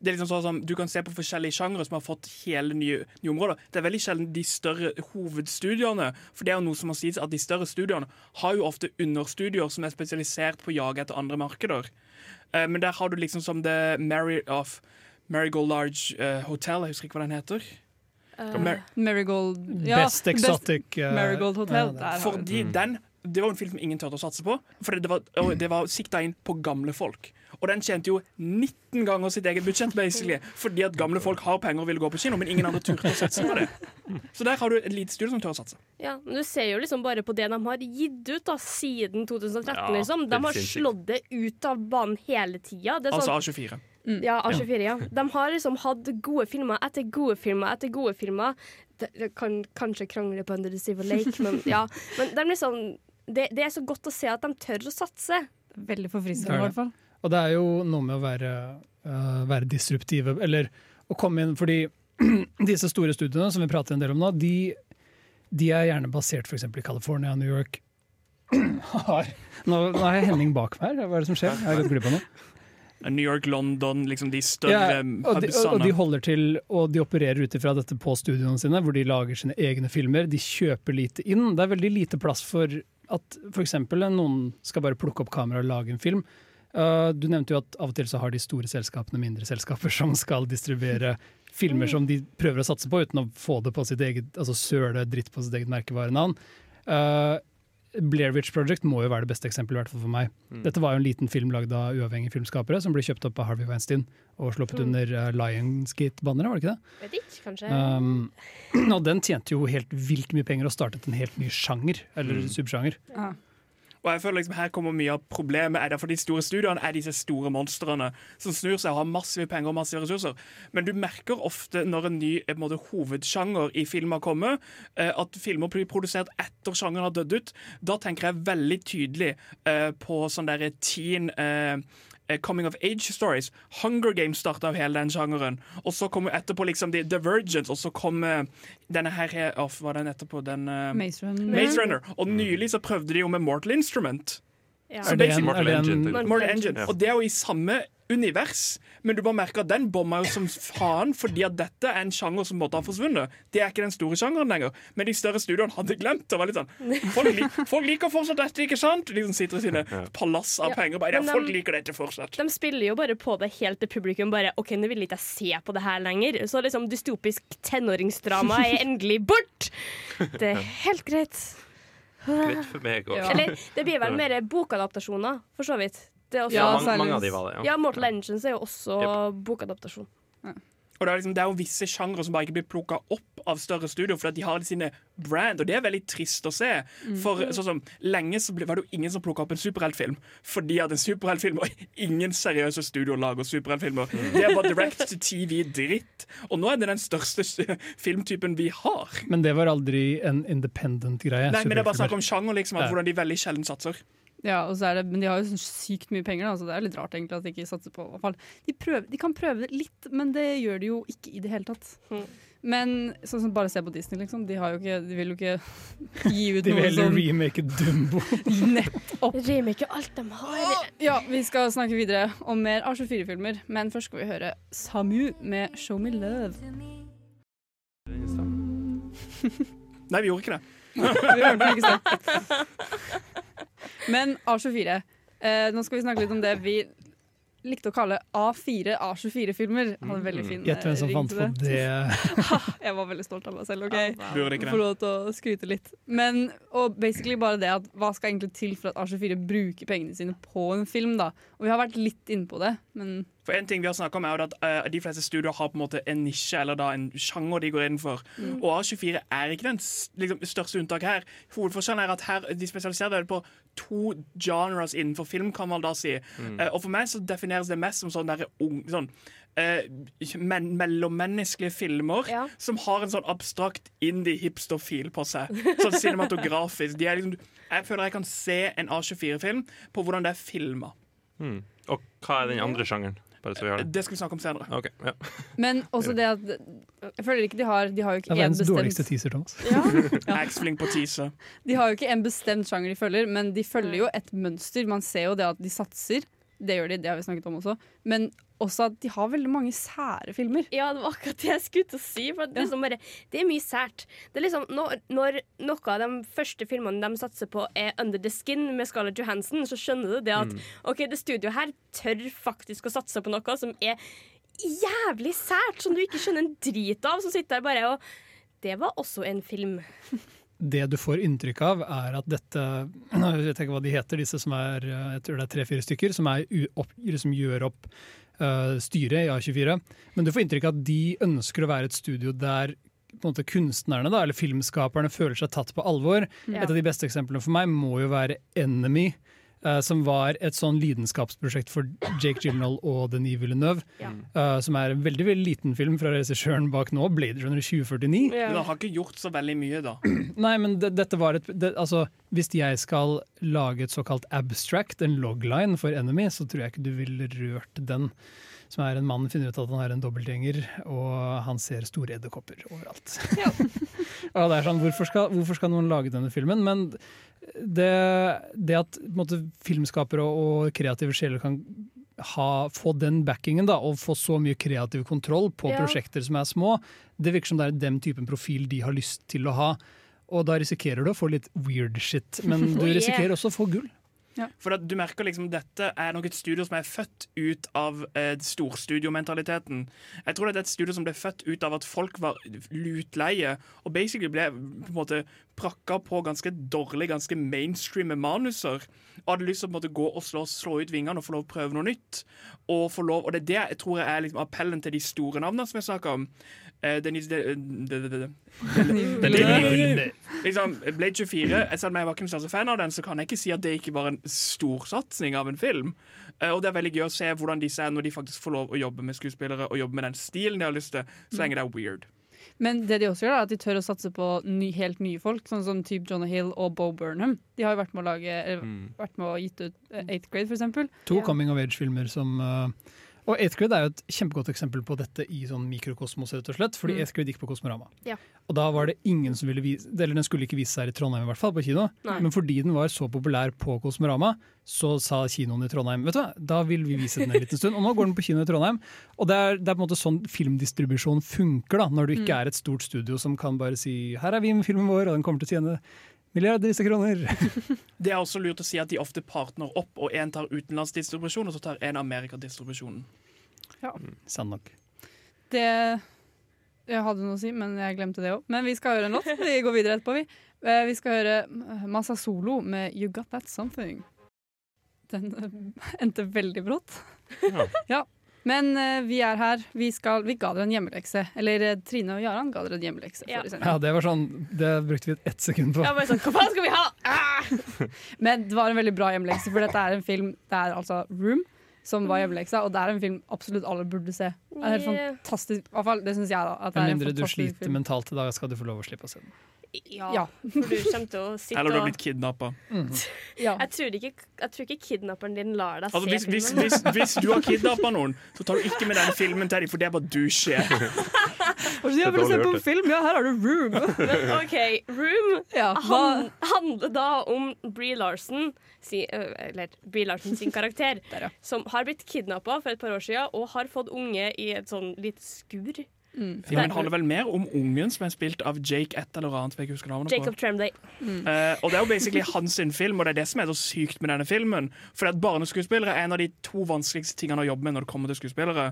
Det er liksom sånn som Du kan se på forskjellige sjangre som har fått hele nye, nye områder. Det er veldig sjelden de større hovedstudiene. For det er jo noe som må sies at De større studiene har jo ofte understudier som er spesialisert på å jage etter andre markeder. Uh, men der har du liksom som The Mary of Marigold Large uh, Hotel, jeg husker ikke hva den heter. Uh, Mar Marigold Best Exotic, eh, Marigold Hotel. ja, Der Fordi den. den det var en film som ingen turte å satse på. For det var, det var sikta inn på gamle folk. Og den tjente jo 19 ganger sitt eget budsjett, basically. Fordi at gamle folk har penger og ville gå på kino, men ingen andre turte å satse på det. Så der har du et lite studio som tør å satse. Ja, men Du ser jo liksom bare på det de har gitt ut da, siden 2013. Ja, liksom. De har slått det ut av banen hele tida. Det Altså sånn- A24. Ja, A24, ja. De har liksom hatt gode filmer etter gode filmer etter gode filmer. De, kan kanskje krangle på Under the Civil Lake, men ja. Men de liksom, det, det er så godt å se at de tør å satse. Veldig forfriskende, i hvert fall. Og det er jo noe med å være, uh, være disruptive, eller å komme inn Fordi disse store studiene som vi prater en del om nå, de, de er gjerne basert f.eks. i California, New York har, nå, nå jeg Henning bak meg her, hva er det som skjer? Jeg har gått glipp av noe. New York, London, liksom de større Ja, og, de, og, og de holder til Og de opererer ut ifra dette på studioene sine, hvor de lager sine egne filmer. De kjøper lite inn. Det er veldig lite plass for at f.eks. noen skal bare plukke opp kamera og lage en film. Uh, du nevnte jo at av og til så har de store selskapene mindre selskaper som skal distribuere filmer som de prøver å satse på uten å få det på sitt eget altså søle dritt på sitt eget merkevarenavn. Uh, Blair Witch Project må jo være det beste eksempelet, i hvert fall for meg. Mm. Dette var jo en liten film lagd av uavhengige filmskapere, som ble kjøpt opp av Harvey Weinstein og sluppet Mm. under uh, Lionsgate-banneret, var det ikke det? Vet ikke, kanskje. Um, og den tjente jo helt vilt mye penger og startet en helt ny sjanger, eller Mm. subsjanger. Og jeg føler liksom Her kommer mye av problemet. Er det for De store studiene er disse store monstrene som snur seg og har massive penger og massive ressurser. Men du merker ofte når en ny eh, en måte, hovedsjanger i filmer kommer, kommet, at filmer blir produsert etter sjangeren har dødd ut. Da tenker jeg veldig tydelig eh, på sånn derre teen eh, eh, Coming of age stories. Hunger Games starta av hele den sjangeren. Og så kommer etterpå liksom The Divergence, og så kom denne her off, Hva var den etterpå? Den uh, Maze Runner. Maze Runner. Og nylig så prøvde de jo med Mortal Instrument. Ja. Er det en- er det en- Mortal Mortal Engine. Engine. Og det er jo i samme univers, men du bare merker at den bomma jo som faen, fordi at dette er en sjanger som måtte ha forsvunnet. Det er ikke den store sjangeren lenger. Men de større studioene hadde glemt det. var litt sånn Folk, lik, folk liker fortsatt dette, ikke sant? De som sitter i sine palass av Ja, penger. Bare, ja, folk de- liker dette fortsatt. De spiller jo bare på det helt til publikum bare OK, nå vil ikke jeg se på det her lenger. Så liksom dystopisk tenåringsdrama er endelig bort. Det er helt greit. Greit for meg òg. Eller det blir vel mer bokadaptasjoner, for så vidt. Det er også, Ja, mange, mange av de var det. ja, Mortal Engines er jo også bokadaptasjon. Og det er, liksom, det er jo visse sjangre som bare ikke blir plukka opp av større studio, fordi de har sine brand, og det er veldig trist å se. For sånn som Lenge så ble, var det jo ingen som plukka opp en superheltfilm, fordi at en superheltfilm og ingen seriøse studio lager superheltfilmer. Det er bare direct to TV-dritt. Og nå er det den største filmtypen vi har. Men det var aldri en independent greie. Nei, men det er bare snakk om sjanger, liksom, at Ja. hvordan de veldig sjelden satser. Ja, og så er det, men de har jo sykt mye penger, da, så det er litt rart egentlig at de ikke satser på i hvert fall. De, prøver, de kan prøve det litt, men det gjør de jo ikke i det hele tatt. Mm. Men sånn som bare se på Disney, liksom. De, har jo ikke, de vil jo ikke gi ut noe De vil heller remake Dumbo. Nettopp. Remake alt de har. Ja, vi skal snakke videre om mer A24-filmer, men først skal vi høre Samu med 'Show Me Love'. Nei, vi gjorde ikke det. Vi hørte den ikke sant? Men A24. Eh, nå skal vi snakke litt om det vi likte å kalle A4 A24-filmer. Hadde veldig fin Gjett hvem som eh, fant på det. Jeg var veldig stolt av meg selv. ok? Få lov til å skryte litt. Men og basically bare det at hva skal egentlig til for at A24 bruker pengene sine på en film, da? Og vi har vært litt inne på det, men For en ting vi har snakket om er at uh, De fleste studioer har på en måte en nisje eller da en sjanger de går innenfor. Mm. Og A24 er ikke den liksom, største unntaket her. Hovedforskjellen er at her de spesialiserer det på to genres innenfor film, kan man da si. Eh, og for meg så defineres det mest som sånn derre ung sånn, Uh, men, mellommenneskelige filmer Ja. som har en sånn abstrakt indie-hipster-fil på seg. Sånn cinematografisk. De er liksom, jeg føler jeg kan se en A24-film på hvordan det er filma. Mm. Og hva er den andre sjangeren? Bare så vi har det. Det skal vi snakke om senere. Okay, ja. Men også det at Jeg føler ikke de har De har jo Det er en verdens dårligste teaser, Thomas. Ja. Axfling på teaser. De har jo ikke en bestemt sjanger de følger, men de følger jo et mønster. Man ser jo det at de satser. Det gjør de, det har vi snakket om også. Men også at de har veldig mange sære filmer. Ja, det var akkurat det jeg skulle til å si. For det, er liksom bare, det er mye sært. Det er liksom, når, når noe av de første filmene de satser på, er Under the Skin med Scarlett Johansson, så skjønner du det at OK, det studioet her tør faktisk å satse på noe som er jævlig sært, som du ikke skjønner en drit av, som sitter der bare og Det var også en film. Det du får inntrykk av, er at dette Jeg vet ikke hva de heter, disse som er eh, jeg tror det er tre-fire stykker, som, er opp, som gjør opp eh, styret i A24. Men du får inntrykk av at de ønsker å være et studio der måte, kunstnerne da, eller filmskaperne føler seg tatt på alvor. Ja. Et av de beste eksemplene for meg må jo være Enemy. Eh, som var et sånn lidenskapsprosjekt for Jake Gyllenhaal og Denis Villeneuve. Ja. Uh, som er en veldig veldig liten film fra regissøren bak nå, Blade Runner 2049. Men han har ikke gjort så veldig mye, da. Nei, men det, dette var et det, Altså, hvis jeg skal lage et såkalt abstract, en logline for Enemy, så tror jeg ikke du ville rørt den. Som er en mann finner ut at han er en dobbeltgjenger, og han ser store edderkopper overalt. og det er sånn, hvorfor skal, hvorfor skal noen lage denne filmen? Men det, det at måte, filmskapere og kreative sjeler kan ha, få den backingen da, og få så mye kreativ kontroll på Ja. prosjekter som er små, det virker som det er den typen profil de har lyst til å ha. Og da risikerer du å få litt weird shit, men du Oh, risikerer også å få gull. For at du merker liksom Dette er nok et studio som er født ut av eh, storstudiomentaliteten. Jeg tror det er et studio som ble født ut av at folk var lutleie og basically ble på en måte prakka på ganske dårlige, ganske mainstreame manuser. Og hadde lyst til å på en måte gå og slå, slå ut vingene og få lov å prøve noe nytt. Og, få lov, og det er det jeg tror er liksom appellen til de store navnene som jeg snakker om. Eh, Denise de, de, de, de, de, liksom, Blade 24 jeg, selv om jeg var ikke noen fan av den, så kan jeg ikke si at det ikke var en storsatsing av en film. Eh, og det er veldig gøy å se hvordan disse er når de faktisk får lov å jobbe med skuespillere og jobbe med den stilen de har lyst til, så lenge det er weird. Men det de også gjør, er at de tør å satse på ny, helt nye folk, sånn som type Jonah Hill og Bo Burnham. De har jo vært med å lage eller, vært med å gitt ut eh, Eighth Grade, for eksempel. To coming of age-filmer som uh, Og 8Grid er jo et kjempegodt eksempel på dette i sånn mikrokosmos, rett og slett. Fordi Mm. Eighth Grade gikk på Kosmorama. Ja. Og da var det ingen som ville vise Eller den skulle ikke vise seg her i Trondheim, i hvert fall, på kino. Nei. Men fordi den var så populær på Kosmorama, så sa kinoen i Trondheim Vet du hva, da vil vi vise den en liten stund. Og nå går den på kino i Trondheim. Og det er, det er på en måte sånn filmdistribusjon funker, da, når du ikke Mm. er et stort studio som kan bare si her er vi med filmen vår, og den kommer til å tjene milliarder av kroner. Det er også lurt å si at de ofte partner opp, og én tar utenlandsdistribusjon, og så tar en Amerikadistribusjonen. Ja. Sant nok. Det Jeg hadde noe å si, men jeg glemte det òg. Men vi skal høre en låt. Vi går videre etterpå, vi. Eh, Vi skal høre Masa Solo med 'You Got That Something'. Den eh, endte veldig brått. Ja. Ja. Men uh, vi er her. Vi, skal, vi ga dere en hjemmelekse. Eller eh, Trine og Jaran ga dere en hjemmelekse. Ja. Ja, det var sånn Det brukte vi ett sekund på. Ja, bare sånn, Hva faen skal vi ha? Ah! Men det var en veldig bra hjemmelekse, for dette er en film Det er altså Room som var hjemmeleksa, og det er en film absolutt alle burde se. Det er helt fantastisk, i hvert fall, det syns jeg. da Med mindre du sliter film. mentalt i dag, skal du få lov å slippe å se den. Ja, Ja. for du kommer til å sitte og Eller du har blitt kidnappa. Ja. jeg tror, ikke, jeg tror ikke kidnapperen din lar deg Altså, se hvis, filmen. hvis, hvis du har kidnappa noen, så tar du ikke med den filmen til dem, for det er bare douche. Og så, jeg vil se på en film, ja, her har du Room! Men OK, Room Ja, han, handler da om Bree Larson, si, eller Brie Larson sin karakter, Der, ja. som har blitt kidnappa for et par år siden og har fått unge i et sånn lite skur. Mm. Filmen handler vel mer om ungen som er spilt av Jake et eller annet. jeg ikke husker navnet på. Jacob Tremblay. Eh, og Det er jo basically hans sin film, og det er det som er så sykt med denne filmen. For at Barneskuespillere er en av de to vanskeligste tingene å jobbe med når det kommer til skuespillere.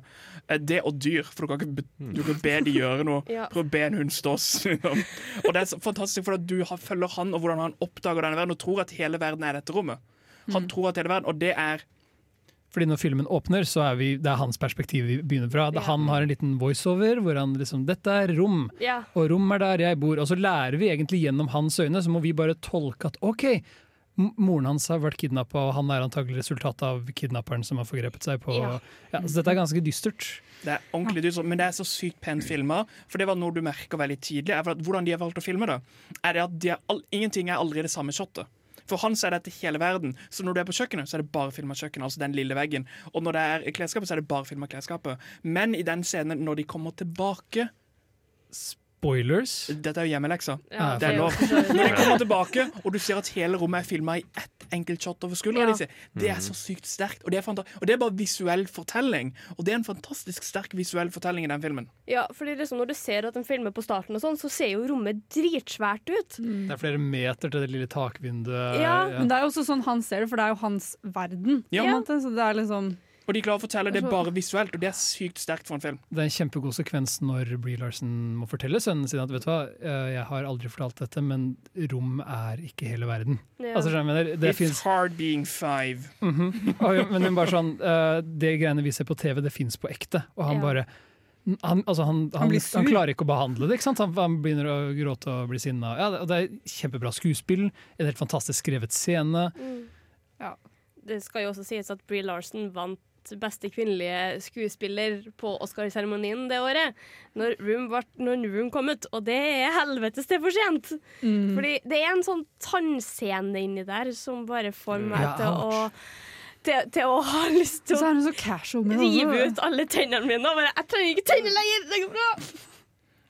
Uh, det og dyr, for du kan ikke be, du kan be de gjøre noe. Ja. Prøv å be en hund liksom. og det er så fantastisk, for at du har, følger han, og hvordan han oppdager denne verden, og tror at hele verden er dette rommet. Han tror at hele verden, og det er Fordi når filmen åpner, så er vi, det er hans perspektiv vi begynner fra. Ja. Han har en liten voiceover hvor han liksom 'Dette er rom', Ja. og rom er der jeg bor. Og så lærer vi egentlig gjennom hans øyne, så må vi bare tolke at OK, moren hans har vært kidnappa, og han er antagelig resultatet av kidnapperen som har forgrepet seg på Ja. Ja, Så dette er ganske dystert. Det er ordentlig dystert, men det er så sykt pent filma. For det var noe du merker veldig tidlig. Er for at hvordan de har valgt å filme det, er det at de er all, ingenting er aldri det samme shotet. For han så er dette hele verden. Så når du er på kjøkkenet, så er det bare film av kjøkkenet. Altså den lille veggen. Og når det er klesskapet, så er det bare film av klesskapet. Men i den scenen, når de kommer tilbake Spoilers. Dette er jo hjemmeleksa. Ja, Det er lov. Når de kommer tilbake, og du ser at hele rommet er filma i ett enkelt shot over skuldra Ja. det er så sykt sterkt. Og det, er og det er bare visuell fortelling. Og det er en fantastisk sterk visuell fortelling i den filmen. Ja, fordi liksom Når du ser at de filmer på starten, og sånn, så ser jo rommet dritsvært ut. Det er flere meter til det lille takvinduet. Ja, Men det er jo også sånn han ser det, for det er jo hans verden. Ja. så det er liksom Og de klarer å fortelle det bare visuelt, og det er sykt sterkt for en film. Det er en kjempegod sekvens når Brie Larson må fortelle sønnen sin at vet du hva, eh, jeg har aldri fortalt dette, men rom er ikke hele verden. Ja. Altså, jeg mener? det It's finnes, hard being five. Mhm. Og, ja, men hun bare sånn, eh, Det greiene vi ser på TV, det fins på ekte. Og han Ja. bare han, altså han, han, blir han klarer ikke å behandle det. ikke sant? Han, han begynner å gråte og bli sinna. Ja, det, det er kjempebra skuespill, en helt fantastisk skrevet scene. Mm. Ja. Det skal jo også sies at Brie Larson vant beste kvinnelige skuespiller på Oscar-seremonien det året. Når Room, var, når Room kom ut, og det er helvetes det for sent! mm. Fordi det er en sånn tannscene inni der som bare får meg Ja, til å til, til å ha lyst til å er rive ut alle tennene mine og bare Jeg trenger ikke tenner lenger! Det går bra!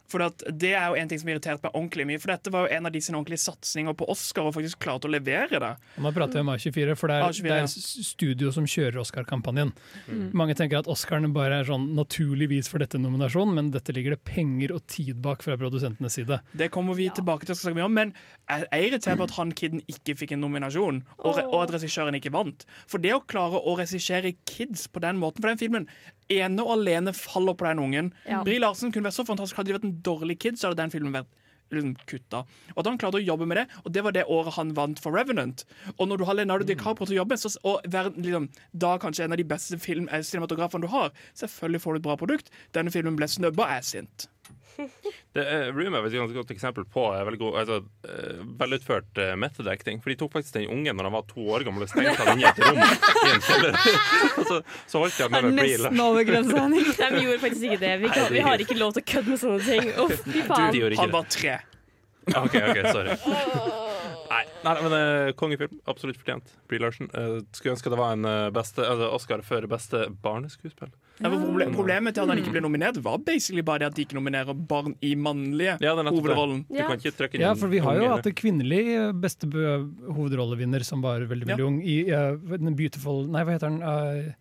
For det er jo en ting som irriterte meg ordentlig mye. For dette var jo en av de sine ordentlige satsinger på Oscar, og faktisk klarte å levere det. Og nå prater vi om A24, for det er, A24, det er studio som kjører Oscar-kampanjen. Mm. Mange tenker at Oscaren bare er sånn naturligvis for dette nominasjonen, men dette ligger det penger og tid bak fra produsentenes side. Det kommer vi tilbake til, skal snakke mye om men jeg er irritert på at han kiden ikke fikk en nominasjon, og, re- og at regissøren ikke vant. For det å klare å regissere kids på den måten For den filmen ene og alene faller på den ungen. Ja. Brie Larsen kunne vært så fantastisk. Hadde de vært en dårlig kid, så hadde den filmen vært liksom, kutta. Og at han klarte å jobbe med det, og det var det året han vant for Revenant. Og når du har Leonardo DiCaprio til å jobbe, så, og være liksom, da kanskje en av de beste film, eh, cinematografene du har, selvfølgelig får du et bra produkt. Denne filmen ble snubba, er sint. Det uh, Room er et ganske godt eksempel på uh, veldig god, altså, uh, velutført uh, method acting. For de tok faktisk den ungen når han var to år gammel og stengte han inne i et rom i en så, så holdt de ham med med bil. Nesten over grensa, Henning. De gjorde faktisk ikke det. Vi, kan, vi har ikke lov til å kødde med sånne ting. Oh, fy Du, faen. de Han var tre. OK, ok, sorry. Nei, nei men uh, kongefilm. Absolutt fortjent. Brie Larson. Uh, skulle ønske det var en uh, beste, altså Oscar for beste barneskuespill. Ja, Problemet til at han ikke ble nominert, var basically bare det at de ikke nominerer barn i mannlige Ja, hovedrollen. Du kan ikke trykke inn Ja, for vi har jo hatt en kvinnelig eh, beste hovedrollevinner som var veldig veldig Ja. ung, i uh, Beautiful Nei, hva heter den? Uh,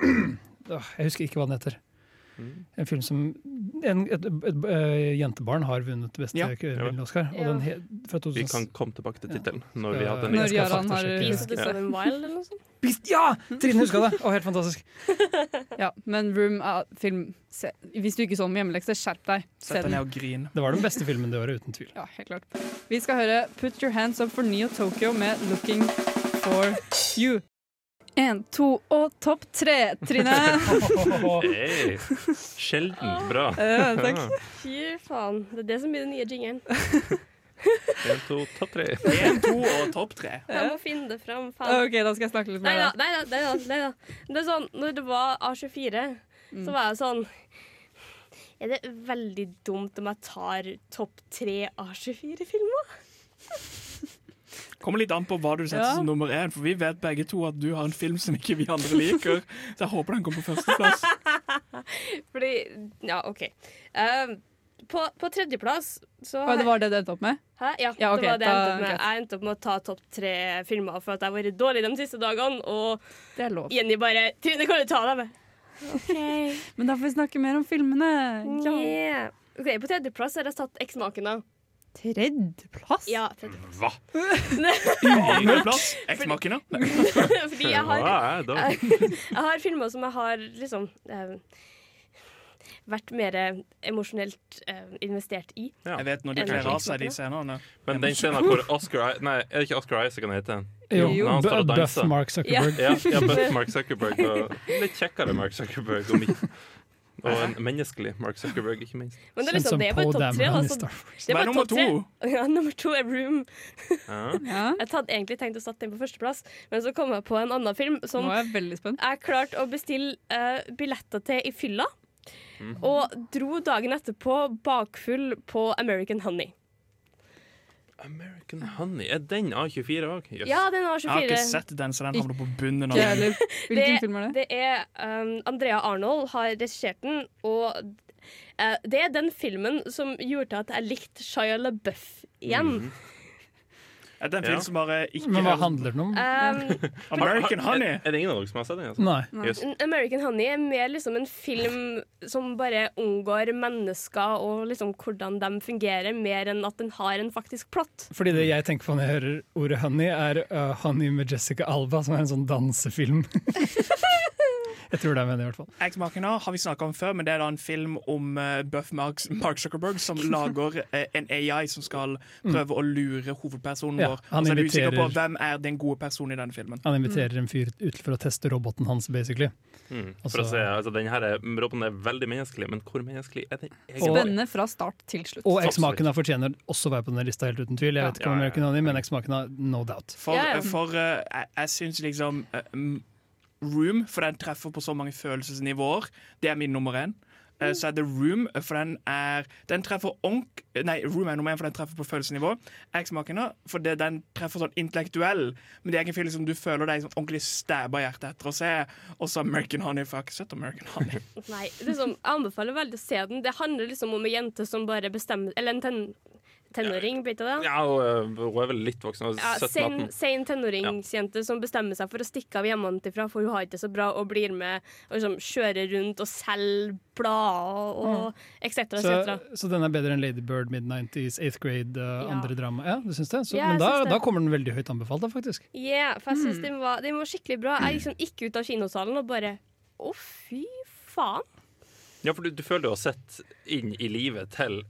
jeg husker ikke hva den heter. Mm. En film som en, et, et, et, eh, jentebarn har vunnet beste Ja. kvinnelige Oscar. Og Ja. den Vi kan komme tilbake til tittelen når Skal- vi har hatt Når Jaran har- faktasjekke. Beast of the Southern Wild eller noe sånt. Beast- Ja! Trine huska det! Å, helt fantastisk. Ja, men Room er film se. Hvis du ikke så den med hjemmelekse, skjerp deg. Se Sett deg den. ned og grin. Det var den beste filmen det året, uten tvil. Ja, helt klart. Vi skal høre Put Your Hands Up for Neo Tokyo med Looking for You. Én, to og topp tre, Trine. Hey, sjelden bra. Ja, takk. Fy faen. Det er det som blir den nye jingeren. Én, to, topp tre. Én, to og topp tre. Jeg må finne det fram. Faen. OK, da skal jeg snakke litt mer. nei da. Nei da, nei da. Det er sånn, når det var A24, Mm. så var jeg sånn Er det veldig dumt om jeg tar topp tre A24-filmer? Kommer litt an på hva du setter Ja. som nummer én, for vi vet begge to at du har en film som ikke vi andre liker. Så jeg håper den kommer på førsteplass. Fordi Ja, OK. Um, på, på tredjeplass så Å, det var det du endte opp med? Hæ? Ja, Ja, okay, det var det jeg endte opp med. Okay. Jeg endte opp med å ta topp tre filmer for at jeg har vært dårlig de siste dagene, og Det er lov. Jenny bare 'Trine, kan du ta deg med?' Okay. Men da får vi snakke mer om filmene. Ja. Yeah. Ok, På tredjeplass har jeg satt Eksmakene. Tredjeplass? Ja, tredjeplass. Hva? Andreplass, Eksmakene. Fordi jeg har, jeg, jeg har filmer som jeg har liksom eh, vært mer emosjonelt eh, investert i. Ja. Jeg vet når de kler av seg, de scenene. Men den scenen hvor Oscar I- Nei, er det ikke Oscar Isaac han heter? Jo, og Buff. Mark Zuckerberg. Ja, ja Buff Mark Zuckerberg. Og litt kjekkere Mark Zuckerberg. Og, mi- og en menneskelig Mark Zuckerberg, ikke minst. Men det er liksom, det er bare topp tre. Altså, det er er bare nummer topp tre. to? Ja, nummer to er Room. Ja. Jeg hadde egentlig tenkt å sette den på førsteplass, men så kom jeg på en annen film som Nå er jeg veldig spent. jeg klarte å bestille uh, billetter til i fylla. Og dro dagen etterpå bakfull på American Honey. American Honey. Er den A24 òg? Yes. Ja, den A24. Jeg har ikke sett den, så den havner på bunnen. av den. Hvilken Det- film er det? Det er um, Andrea Arnold har regissert den, og uh, det er den filmen som gjorde at jeg likte Shia LaBeouf igjen. Er det en film Ja. som bare ikke Men hva handler den om? Um, American Honey? Er, er det ingen av dere som har sett den? Altså? Nei. Yes. American Honey er mer liksom en film som bare unngår mennesker og liksom hvordan de fungerer, mer enn at den har en faktisk plott. Fordi det jeg tenker på når jeg hører ordet Honey, er uh, Honey med Jessica Alba, som er en sånn dansefilm. jeg tror det er med det, i hvert fall. Eksmakene har vi snakka om før, men det er da en film om uh, Buff Mark, Mark Zuckerberg som lager uh, en AI som skal prøve å lure hovedpersonen Ja, vår. han Og så er du usikker på hvem er den gode personen i denne filmen. Han inviterer en fyr ut for å teste roboten hans, basically. Mm. Altså- For å se, altså, den her er, roboten er veldig menneskelig, men hvor menneskelig er den egentlig? Spennende fra start til slutt. Og eksmakene fortjener også å være på denne lista, helt uten tvil. Jeg vet ikke Ja, om ja, ja. American Honey, men eksmakene, no doubt. For, Ja, ja. for uh, jeg, jeg syns liksom mm, Room, for den treffer på så mange følelsesnivåer, det er min nummer én. Eh, Så er det Room, for den er Den treffer onk... Nei, Room er nummer én, for den treffer på følelsesnivå. Eksmakene, for det, den treffer sånn intellektuell. Men det er ikke en film som du føler deg sånn ordentlig stæba i hjertet etter å se. Og så American Honey, for jeg har ikke sett American Honey. Nei, liksom, jeg anbefaler veldig å se den. Det handler liksom om en jente som bare bestemmer Eller en ten, tenåring, blir det det? Ja, øh, hun er vel litt voksen. Ja, sen, 17-18. sen tenåringsjente som bestemmer seg for å stikke av hjemmefra, for hun har ikke det så bra, og blir med og liksom kjører rundt og selger blader og etc. Så, så den er bedre enn Lady Bird, Mid-90s, Eighth Grade, uh, Ja. andre drama? Ja, du syns det? Så, Ja, men da, det. da kommer den veldig høyt anbefalt, da, faktisk. Yeah, for jeg Mm. syns den, var- den var skikkelig bra. Jeg liksom gikk ut av kinosalen og bare Å, fy faen. Ja, for du, du føler du har sett inn i livet til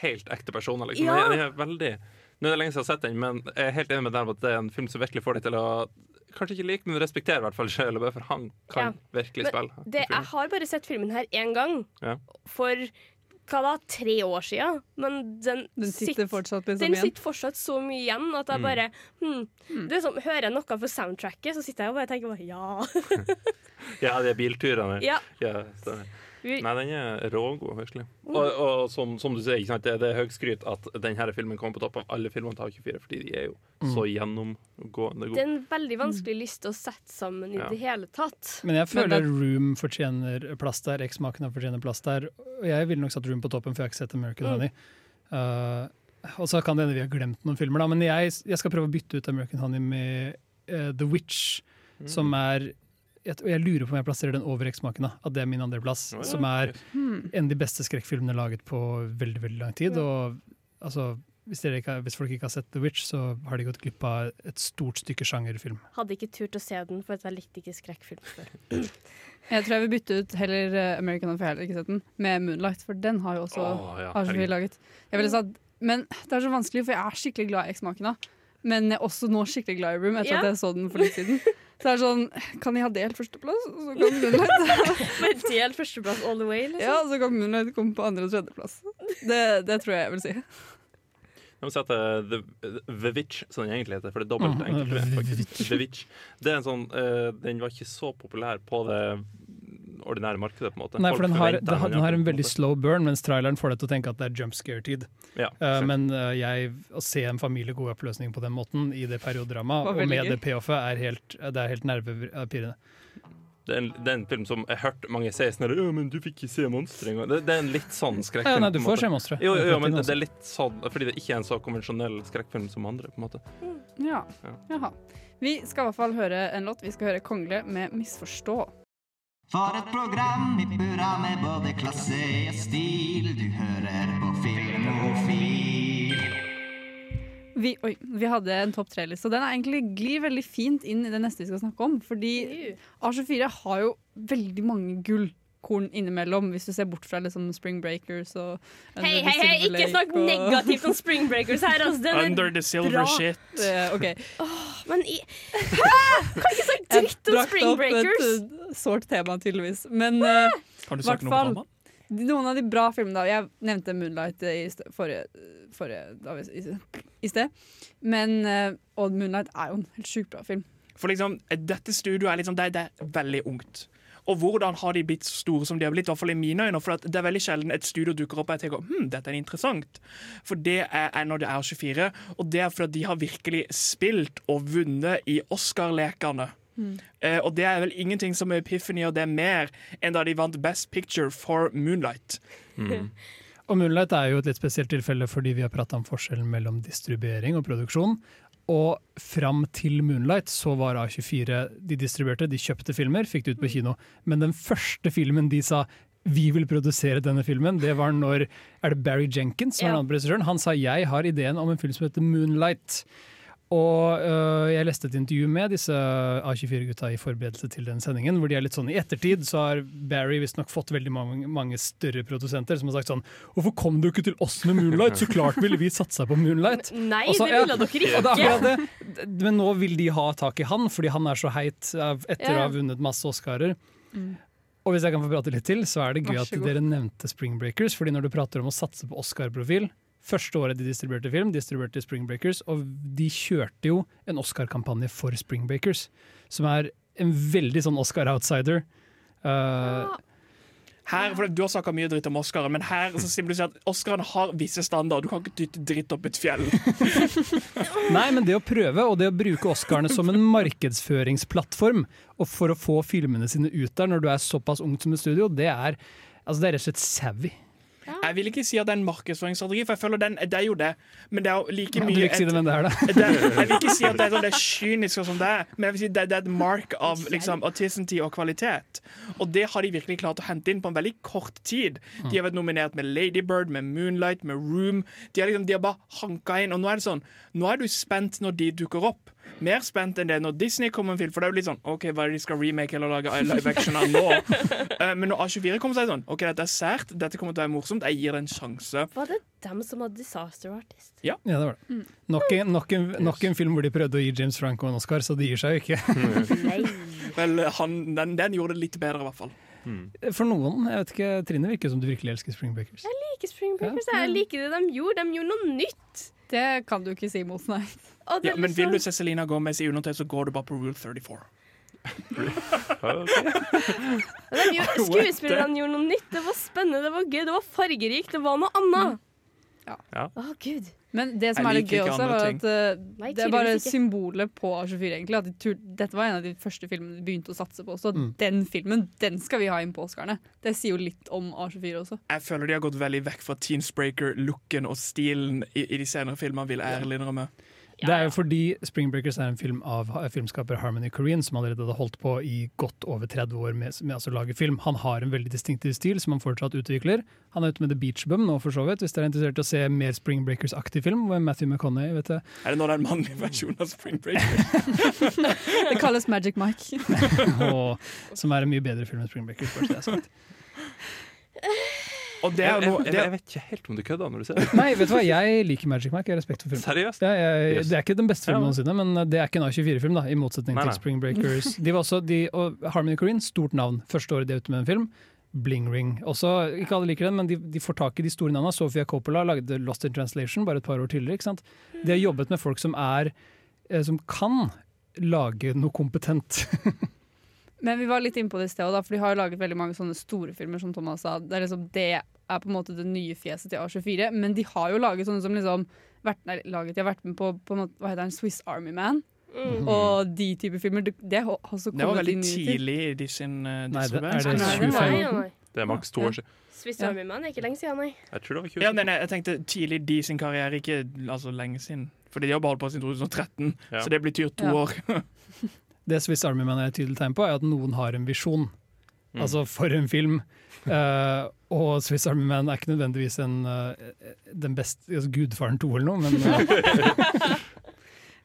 helt ekte personer. Liksom. Ja. Den, er veldig Nå er det lenge siden jeg har sett den, men jeg er helt enig med deg om at det er en film som virkelig får deg til å Kanskje ikke like, men respektere i hvert fall sjøl, for han kan virkelig Men spille. Det, jeg har bare sett filmen her én gang, Ja. for hva da, tre år siden. Men den, Den sitter fortsatt liksom den igjen. sitter fortsatt så mye igjen at jeg Mm. bare hmm, det er som, Hører jeg noe for soundtracket, så sitter jeg og bare tenker bare, ja. Ja, de bilturene. Ja. Ja, stemmer. Vi- Nei, den er rågod, virkelig. Og, og som, som du sier, ikke sant? det, det er høgskryt at denne filmen kommer på topp av alle filmene til A24, fordi de er jo Mm. så gjennomgående Det er en veldig vanskelig liste å sette sammen i Ja. det hele tatt. Men jeg føler det- Room fortjener plass der, Eksmakene fortjener plass der. Og jeg ville nok satt Room på toppen, for jeg har ikke sett American Mm. Honey. Uh, og så kan det hende vi har glemt noen filmer, da. Men jeg, jeg skal prøve å bytte ut American Honey med uh, The Witch, Mm. som er jeg, jeg lurer på om jeg plasserer den over X-Maken. At det er min andreplass. Oh, ja. Som er Hmm. en av de beste skrekkfilmene laget på veldig veldig lang tid. Og altså, hvis, dere ikke, hvis folk ikke har sett The Witch, så har de gått glipp av et stort stykke sjangerfilm. Hadde ikke turt å se den, for jeg likte ikke skrekkfilm før. Jeg tror jeg vil bytte ut heller eh, American for jeg har heller ikke sett den, med Moonlight, for den har jo også oh, ja, laget. Jeg ville sagt, men det er så vanskelig, for jeg er skikkelig glad i eksmakene. Men jeg er også nå skikkelig glad i Room, etter Ja. at jeg så den for litt siden. Så det er sånn, Kan jeg ha delt førsteplass, og så kan Moonlight Men delt førsteplass all the way, liksom. Ja, så kan Moonlight komme på andre- og tredjeplass. Det, det tror jeg jeg vil si. Jeg må si at eh, The, The Witch, som den egentlig heter, for det er dobbelt Mm, enkelt. The. The Witch. Det er en sånn, eh, den var ikke så populær på det ordinære markedet, på en måte. Nei, for den har, den har, den har en veldig slow burn, mens traileren får deg til å tenke at det er jump scare-tid. Ja, uh, men uh, jeg, å se en familie gå i oppløsning på den måten i det periodramaet, og med gøy. det payoffet, er helt, det er helt nervepirrende. Det er, en, det er en film som jeg har hørt mange si sånn «Ja, men du fikk ikke se monstre engang. Det, det er en litt sånn Ja, nei, du får se monstre. Jo, jo, jo, men det, det er litt sånn Fordi det ikke er en så konvensjonell skrekkfilm som andre. på en måte Ja. Ja. Jaha. Vi skal i hvert fall høre en låt. Vi skal høre 'Kongle' med 'Misforstå'. For et program i burra med både klasse og stil. Du hører på Filmofil. Vi, oi, vi hadde en topp tre-liste, og den er egentlig glir veldig fint inn i det neste vi skal snakke om. Fordi A24 har jo veldig mange gullkorn innimellom, hvis du ser bort fra liksom Spring Breakers og Hei, hei, hei, ikke snakk og- negativt om Spring Breakers her. Altså, den er Under the silver bra. shit. Uh, okay. oh, Men i Hæ?! Kan ikke snakke dritt om Spring Breakers! Brakte Spring opp et uh, sårt tema, tydeligvis. Men uh, Har du hvert sagt noe fall om noen av de bra filmene. da Jeg nevnte 'Moonlight' i sted, forrige, forrige da, i, i sted. Men uh, Odd 'Moonlight' er jo en helt sjukt bra film. For liksom, dette studioet er, liksom, det, det er veldig ungt. Og hvordan har de blitt så store som de har blitt, i hvert fall i mine øyne? For det er veldig sjelden et studio dukker opp og jeg tenker hm, dette er interessant. For det er når det er 24, og det er fordi de har virkelig spilt og vunnet i Oscar-lekene. Eh, og det er vel ingenting som Epiphany og det er mer enn da de vant Best Picture for Moonlight. Og Moonlight er jo et litt spesielt tilfelle fordi vi har prata om forskjellen mellom distribuering og produksjon. Og fram til Moonlight så var A24 De distribuerte, de kjøpte filmer, fikk det ut på kino. Men den første filmen de sa vi vil produsere denne filmen, det var når Er det Barry Jenkins som er Ja. den andre regissøren? Han sa jeg har ideen om en film som heter Moonlight. Og øh, jeg leste et intervju med disse A24-gutta i forberedelse til den sendingen, hvor de er litt sånn i ettertid så har Barry visstnok fått veldig mange, mange større produsenter som har sagt sånn Hvorfor kom du ikke til oss med Moonlight? Så klart ville vi satsa på Moonlight. Nei, så- det ville dere ikke. det akkurat det. Men nå vil de ha tak i han, fordi han er så heit etter å ha vunnet masse Oscarer. Mm. Og hvis jeg kan få prate litt til, så er det gøy at dere nevnte Spring Breakers. fordi når du prater om å satse på Oscar-profil Første året de distribuerte film, distribuerte Spring Breakers, og de kjørte jo en Oscar-kampanje for Spring Breakers, som er en veldig sånn Oscar-outsider. Uh, Her, for Du har snakka mye dritt om Oscaren, men her så sier du at Oscaren har visse standarder. Du kan ikke dytte dritt opp et fjell. Nei, men det å prøve, og det å bruke Oscarene som en markedsføringsplattform, og for å få filmene sine ut der når du er såpass ung som et studio, det er, altså det er rett og slett savvy. Jeg vil ikke si at det er en markedsføringsstrategi, for jeg føler den, det er jo det. Men det er jo like Ja, mye du vil ikke si det, men det er det. det jeg vil ikke si at det er, sånn, det er kynisk og sånn det er, men jeg vil si det, det er et mark av liksom, authenticity og kvalitet. Og det har de virkelig klart å hente inn på en veldig kort tid. De har vært nominert med Ladybird, med Moonlight, med Room. De har, liksom, de har bare hanka inn. Og nå er det sånn, nå er du spent når de dukker opp. Mer spent enn det når Disney kommer med en film. For det er jo litt sånn OK, hva er det de skal remake eller lage live action av nå? Eh, men når A24 kommer, så er det sånn OK, dette er sært, dette kommer til å være morsomt, jeg gir det en sjanse. Var det dem som var Disaster Artist? Ja. Ja, det var det. Mm. Nok en, nok, en, nok en film hvor de prøvde å gi James Franco en Oscar, så de gir seg jo ikke. Vel, han, den, den gjorde det litt bedre, i hvert fall. For noen, jeg vet ikke, Trine virker som du virkelig elsker Spring Breakers. Jeg liker Spring Breakers. Jeg liker det de gjorde. De gjorde noe nytt. Det kan du ikke si mot, nei. Og det Ja, er men vil liksom- du se Selena Gomez i undertøy, så går du bare på Rule 34. Og de gjorde, Skuespillerne gjorde noe nytt. Det var spennende, det var gøy, det var fargerikt, det var noe annet. Ja. Å, Gud. Men det som Jeg er litt liker gøy ikke også, andre var ting. at uh, Nei, det er bare tydeligvis ikke. symbolet på A24, egentlig. At de tur dette var en av de første filmene de begynte å satse på. Så Mm. den filmen, den skal vi ha inn på Oscarene. Det sier jo litt om A24 også. Jeg føler de har gått veldig vekk fra Teensbreaker-looken og stilen i, i de senere filmene, vil jeg ærlig innrømme. Det er jo fordi Spring Breakers er en film av filmskaper Harmony Korean, som allerede hadde holdt på i godt over 30 år med, med altså å lage film. Han har en veldig distinktiv stil som han fortsatt utvikler. Han er ute med The Beach Bum nå, for så vidt, hvis dere er interessert i å se mer Spring Breakers-aktig film. med Matthew McConney, vet du. Er det nå en manglig versjon av Spring Breakers? Det kalles Magic Mike. og, som er en mye bedre film enn Spring Breakers. bare så det er sagt. Og det er jeg, noe jeg, det, jeg vet ikke helt om du kødder når du ser det. Nei, vet du hva, jeg liker Magic Mike. Jeg har respekt for filmen. Seriøst? Ja, jeg, Yes. det er ikke den beste filmen Ja, noensinne, men det er ikke en A24-film, da, i motsetning Nei, nei. til Spring Breakers. De var også, de, og Harmony Korine, stort navn. Første året de er ute med en film. Bling Ring. Også, ikke alle liker den, men de, de får tak i de store navnene. Sofia Coppola lagde Lost in Translation bare et par år tidligere. ikke sant? De har jobbet med folk som er eh, som kan lage noe kompetent. Men vi var litt inne på det i sted, for de har jo laget veldig mange sånne store filmer, som Thomas sa. Det er, liksom, det er på en måte det nye fjeset til A24, men de har jo laget sånne som liksom vært, nei, laget, De har vært med på, på en måte, hva heter den, Swiss Army Man. Mm. Og de type filmer. Det, det har også det var veldig tidlig i de sin uh, Nei, det- er det Nei, 25? nei, nei. Det er maks to år siden. Swiss Army Man er ikke lenge siden, nei. Jeg tror det var 20. Ja, nei, nei, jeg tenkte tidlig de sin karriere, ikke altså lenge siden. Fordi de har bare holdt på siden 2013, Ja. så det blir tyrt to Ja. år. Det Swiss Army Man er et tydelig tegn på, er at noen har en visjon. Mm. Altså for en film. Uh, og Swiss Army Man er ikke nødvendigvis en, uh, den beste altså Gudfaren 2 eller noe, men uh.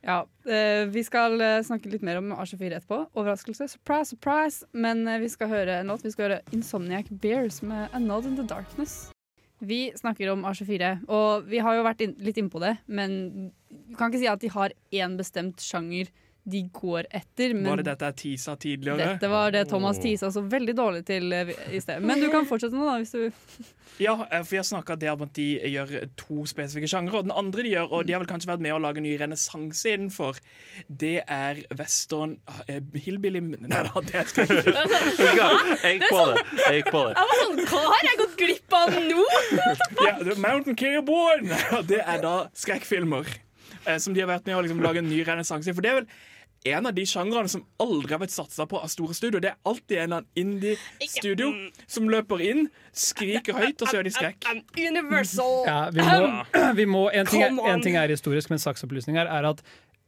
Ja, eh, Vi skal snakke litt mer om A24 etterpå. Overraskelse. Surprise, surprise! Men vi skal høre en låt. Vi skal høre Insomniac Bears med 'A Nod in the Darkness'. Vi snakker om A24, og vi har jo vært inn, litt innpå det, men vi kan ikke si at de har én bestemt sjanger de går etter. Men Var det dette jeg Tisa tidligere? dette var det Thomas tisa så veldig dårlig til eh, i sted. Men du kan fortsette nå, da, hvis du Ja, eh, for jeg snakka om at de gjør to spesifikke sjangre. Og den andre de gjør, og de har vel kanskje vært med å lage en ny renessanse innenfor, det er western eh, Hillbilly Nei da, det skal jeg ikke. Jeg gikk på det. Jeg gikk på det. Jeg var sånn, Hva har jeg gått glipp av nå?! yeah, The Mountain! Og det er da skrekkfilmer. Som de har vært med å liksom lage en ny renessanse i. For det er vel en av de sjangrene som aldri har vært satsa på av store studio. Det er alltid en eller annen indie-studio som løper inn, skriker høyt, og så gjør de skrekk. Universal! ja, vi må, vi må en, ting er, en ting er historisk, men saksopplysning her er at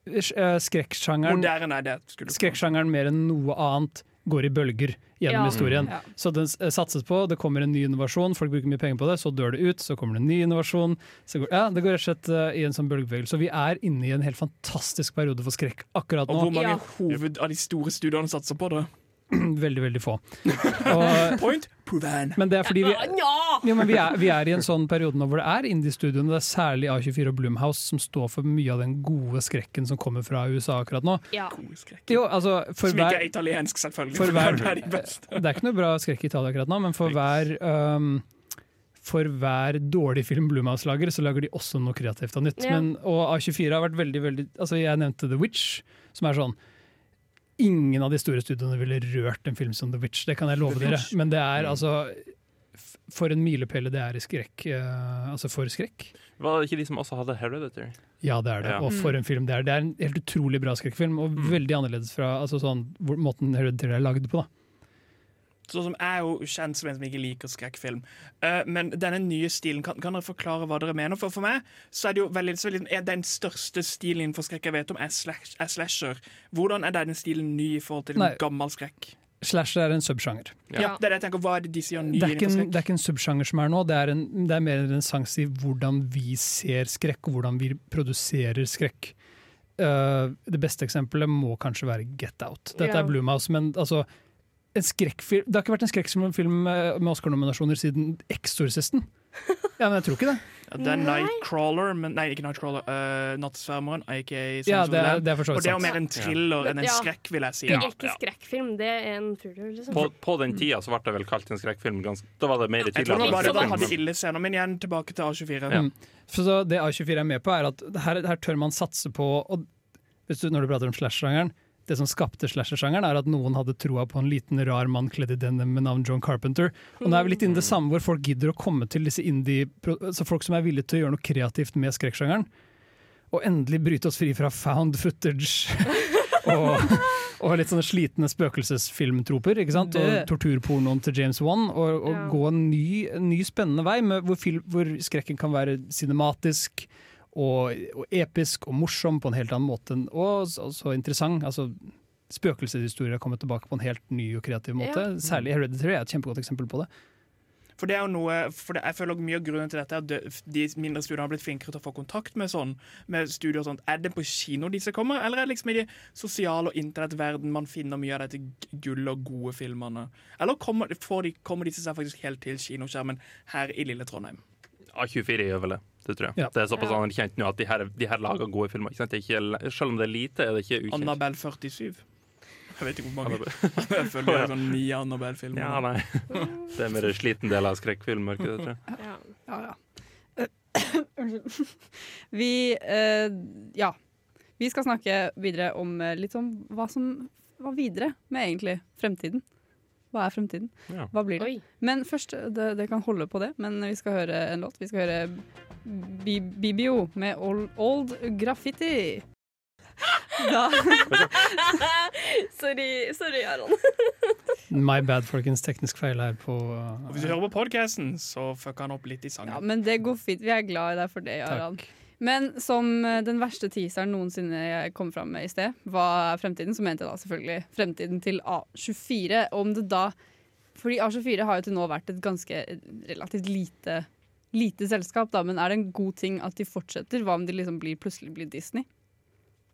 eh, skrekksjangeren er skrekksjangeren mer enn noe annet går i bølger gjennom Ja. historien. Ja. Så den satses på, det kommer en ny innovasjon, folk bruker mye penger på det, så dør det ut, så kommer det en ny innovasjon. Så går, ja, det går rett og slett uh, i en sånn bølgebevegelse. Så vi er inne i en helt fantastisk periode for skrekk akkurat nå. Og hvor mange Ja. hoved av de store studioene satser på det? veldig, veldig få. Og, Point proven. men det er fordi vi, Ja! men vi, er, vi er i en sånn periode nå hvor det er indie-studioene, det er særlig A24 og Blumhouse som står for mye av den gode skrekken som kommer fra USA akkurat nå. ja. God. Jo, altså, for Som ikke er italiensk, selvfølgelig. for hver- det er. Det er ikke noe bra skrekk i Italia akkurat nå, men for hver um, for hver dårlig film Blumhouse lager, så lager de også noe kreativt og nytt. Ja. Men, og A24 har vært veldig, veldig altså Jeg nevnte The Witch, som er sånn Ingen av de store studioene ville rørt en film som The Witch, det kan jeg love dere. Men det er Mm. altså For en milepæl det er i skrekk. Uh, altså for skrekk. Var det ikke de som også hadde Hereditary? Ja, det er det. Ja. Og for en film det er. Det er en helt utrolig bra skrekkfilm, og Mm. veldig annerledes fra altså sånn, hvor, måten Hereditary er lagd på. da Sånn som Jeg er jo kjent som en som ikke liker skrekkfilm. Uh, men denne nye stilen, kan, kan dere forklare hva dere mener? For for meg så er det jo veldig, så veldig er Den største stilen innenfor skrekk jeg vet om, er, slash, er slasher. Hvordan er denne stilen ny i forhold til Nei. gammel skrekk? Slasher er en subsjanger. Ja. Ja. det er det jeg tenker, Hva er det de sier ny Det er, ikke en, det er ikke en subsjanger som er nå, det er, en, det er mer en renessanse i hvordan vi ser skrekk, og hvordan vi produserer skrekk. Uh, det beste eksempelet må kanskje være Get Out. Dette Ja. er Blumhouse, men altså skrekkfilm Det har ikke vært en skrekkfilm med med Oscar-nominasjoner siden Exorcisten. Ja, men jeg tror ikke det. Ja, det er Nightcrawler, men nei, ikke Nightcrawler. Uh, Nattsvermeren, aka Ja, det er- det er for så vidt Og det er jo mer en thriller enn en skrekk, vil jeg si. Det er ikke skrekkfilm, det er en thriller. Liksom. På, på den tida så ble det vel kalt en skrekkfilm. Da var det mer Jeg tydelig. tror det var bare hadde ille scener, men igjen tilbake til A24. Mm. For så det A24 er med på, er at her, her tør man satse på og hvis du, Når du prater om slash-sjangeren Det som skapte slasher-sjangeren, er at noen hadde troa på en liten, rar mann kledd i denim med navn John Carpenter. Og nå er vi litt inne i det samme, hvor folk gidder å komme til disse indie Så Folk som er villige til å gjøre noe kreativt med skrekksjangeren. Og endelig bryte oss fri fra found footage. og, og litt sånne slitne spøkelsesfilmtroper. ikke sant? Og torturpornoen til James Wan. Og, og Ja. gå en ny, ny spennende vei, med, hvor, hvor skrekken kan være cinematisk og, og episk og morsom på en helt annen måte. Og så, så interessant. altså Spøkelseshistorier har kommet tilbake på en helt ny og kreativ måte. Ja. Særlig Hereditary er et kjempegodt eksempel på det. For det er jo noe, for det, jeg føler Mye av grunnen til dette er at de mindre studiene har blitt flinkere til å få kontakt med sånn Med studier og sånt. Er det på kino disse kommer, eller er det liksom i de sosiale og internettverden man finner mye av dette gullet gull og gode filmene? Eller kommer, de, kommer disse seg faktisk helt til kinoskjermen her i lille Trondheim? A24 gjør vel det. Det tror jeg. Ja. Det er såpass Ja. anerkjent nå at de her, de her lager gode filmer. Ikke sant? Det er ikke, selv om det er lite, er det ikke ukjent. Annabelle 47. Jeg vet ikke hvor mange. jeg føler det er sånn ni Annabelle-filmer. Ja, nei. Det er mer en sliten del av skrekkfilmmarkedet, tror jeg. Ja, ja. Unnskyld. Vi uh, Ja. Vi skal snakke videre om eh, litt om hva som var videre med egentlig fremtiden. Hva er fremtiden? Ja. Hva blir det? Men først, det, det kan holde på det, men vi skal høre en låt. Vi skal høre Bibio med Old, Old Graffiti. Da sorry, sorry, Aron. My bad, folkens. Teknisk feil her på uh, hvis du hører på podcasten, så fucker han opp litt i sangen. Ja, men det går fint. Vi er glad i deg for det, Aron. Men som eh, den verste teaseren noensinne jeg kom fram med i sted, hva er fremtiden, så mente jeg da selvfølgelig fremtiden til A24. Om det da Fordi A24 har jo til nå vært et ganske relativt lite, lite selskap, da, men er det en god ting at de fortsetter? Hva om de liksom blir, plutselig blir Disney?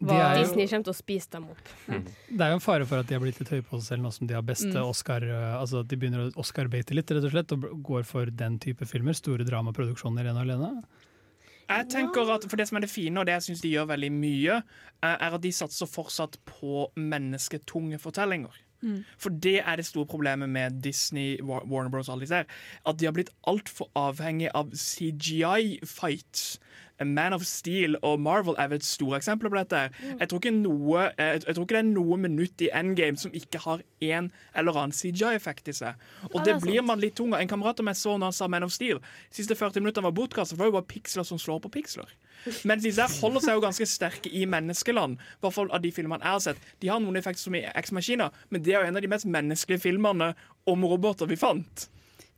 De jo- Disney kommer til å spise dem opp. Det er jo en fare for at de har blitt litt høye på seg selv nå som de har beste Mm. Oscar uh, Altså at de begynner å Oscar-bate litt, rett og slett, og går for den type filmer. Store dramaproduksjoner ene og alene. Jeg tenker at for Det som er det fine, og det jeg syns de gjør veldig mye, eh, er at de satser fortsatt på mennesketunge fortellinger. Mm. For det er det store problemet med Disney, Warner Bros. alle disse her. At de har blitt altfor avhengig av CGI-fights. Man of Steel og Marvel er vel et store eksempler på dette. her. Jeg tror, ikke noe, jeg, jeg tror ikke det er noe minutt i Endgame som ikke har en eller annen CGI-effekt i seg. Og Ja, det, det blir sant. man litt tung av. En kamerat av meg så når han sa Man of Steel. Siste 40 minutter var bortkastet, for det var jo bare piksler som slår på piksler. Mens disse der holder seg jo ganske sterke i menneskeland. I hvert fall av de filmene jeg har sett. De har noen effekter som i Ex Machina, men det er jo en av de mest menneskelige filmene om roboter vi fant.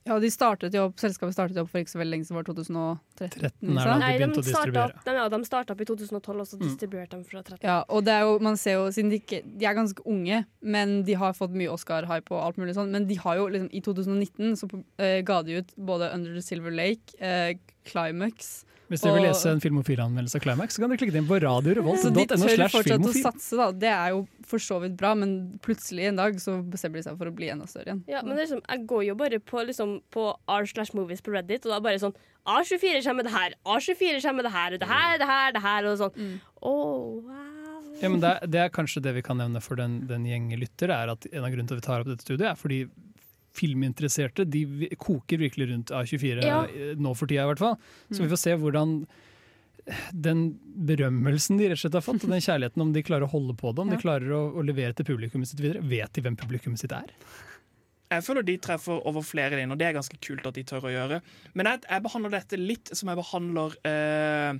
Ja, de startet jo opp, Selskapet startet jo opp for ikke så veldig lenge, siden, var 2013. 13 er ikke sant? Nei, de starta opp, de, ja, de starta opp i 2012, og så Mm. distribuerte de fra 13. Ja, og det er jo, man ser jo, siden de, ikke, de er ganske unge, men de har fått mye Oscar-hype og alt mulig sånn, men de har jo liksom, i 2019 så uh, ga de ut både Under the Silver Lake, eh, Climax Hvis dere vil lese en filmofilanmeldelse av Climax, så kan dere klikke inn på radiorevolt.no. de tør fortsatt å satse, da. Det er jo for så vidt bra, men plutselig en dag så bestemmer de seg for å bli enda større igjen. Ja, men det er liksom, jeg går jo bare på, liksom, på r slash movies på Reddit, og da er bare sånn A24 kommer med det her, A24 kommer med det her, det her, det her, det her, og sånn. Mm. Åh, wow. Ja, men det, er- det er kanskje det vi kan nevne for den, den gjenge lytter, er at en av grunnene til at vi tar opp dette studiet, er fordi filminteresserte de koker virkelig rundt A24 Ja. eh, nå for tida, i hvert fall. Så Mm. vi får se hvordan den berømmelsen de rett og slett har fått, og den kjærligheten, om de klarer å holde på det, om Ja. de klarer å, å levere til publikummet sitt videre. Vet de hvem publikummet sitt er? Jeg føler de treffer over flere linjer, og det er ganske kult at de tør å gjøre. Men jeg, jeg behandler dette litt som jeg behandler eh,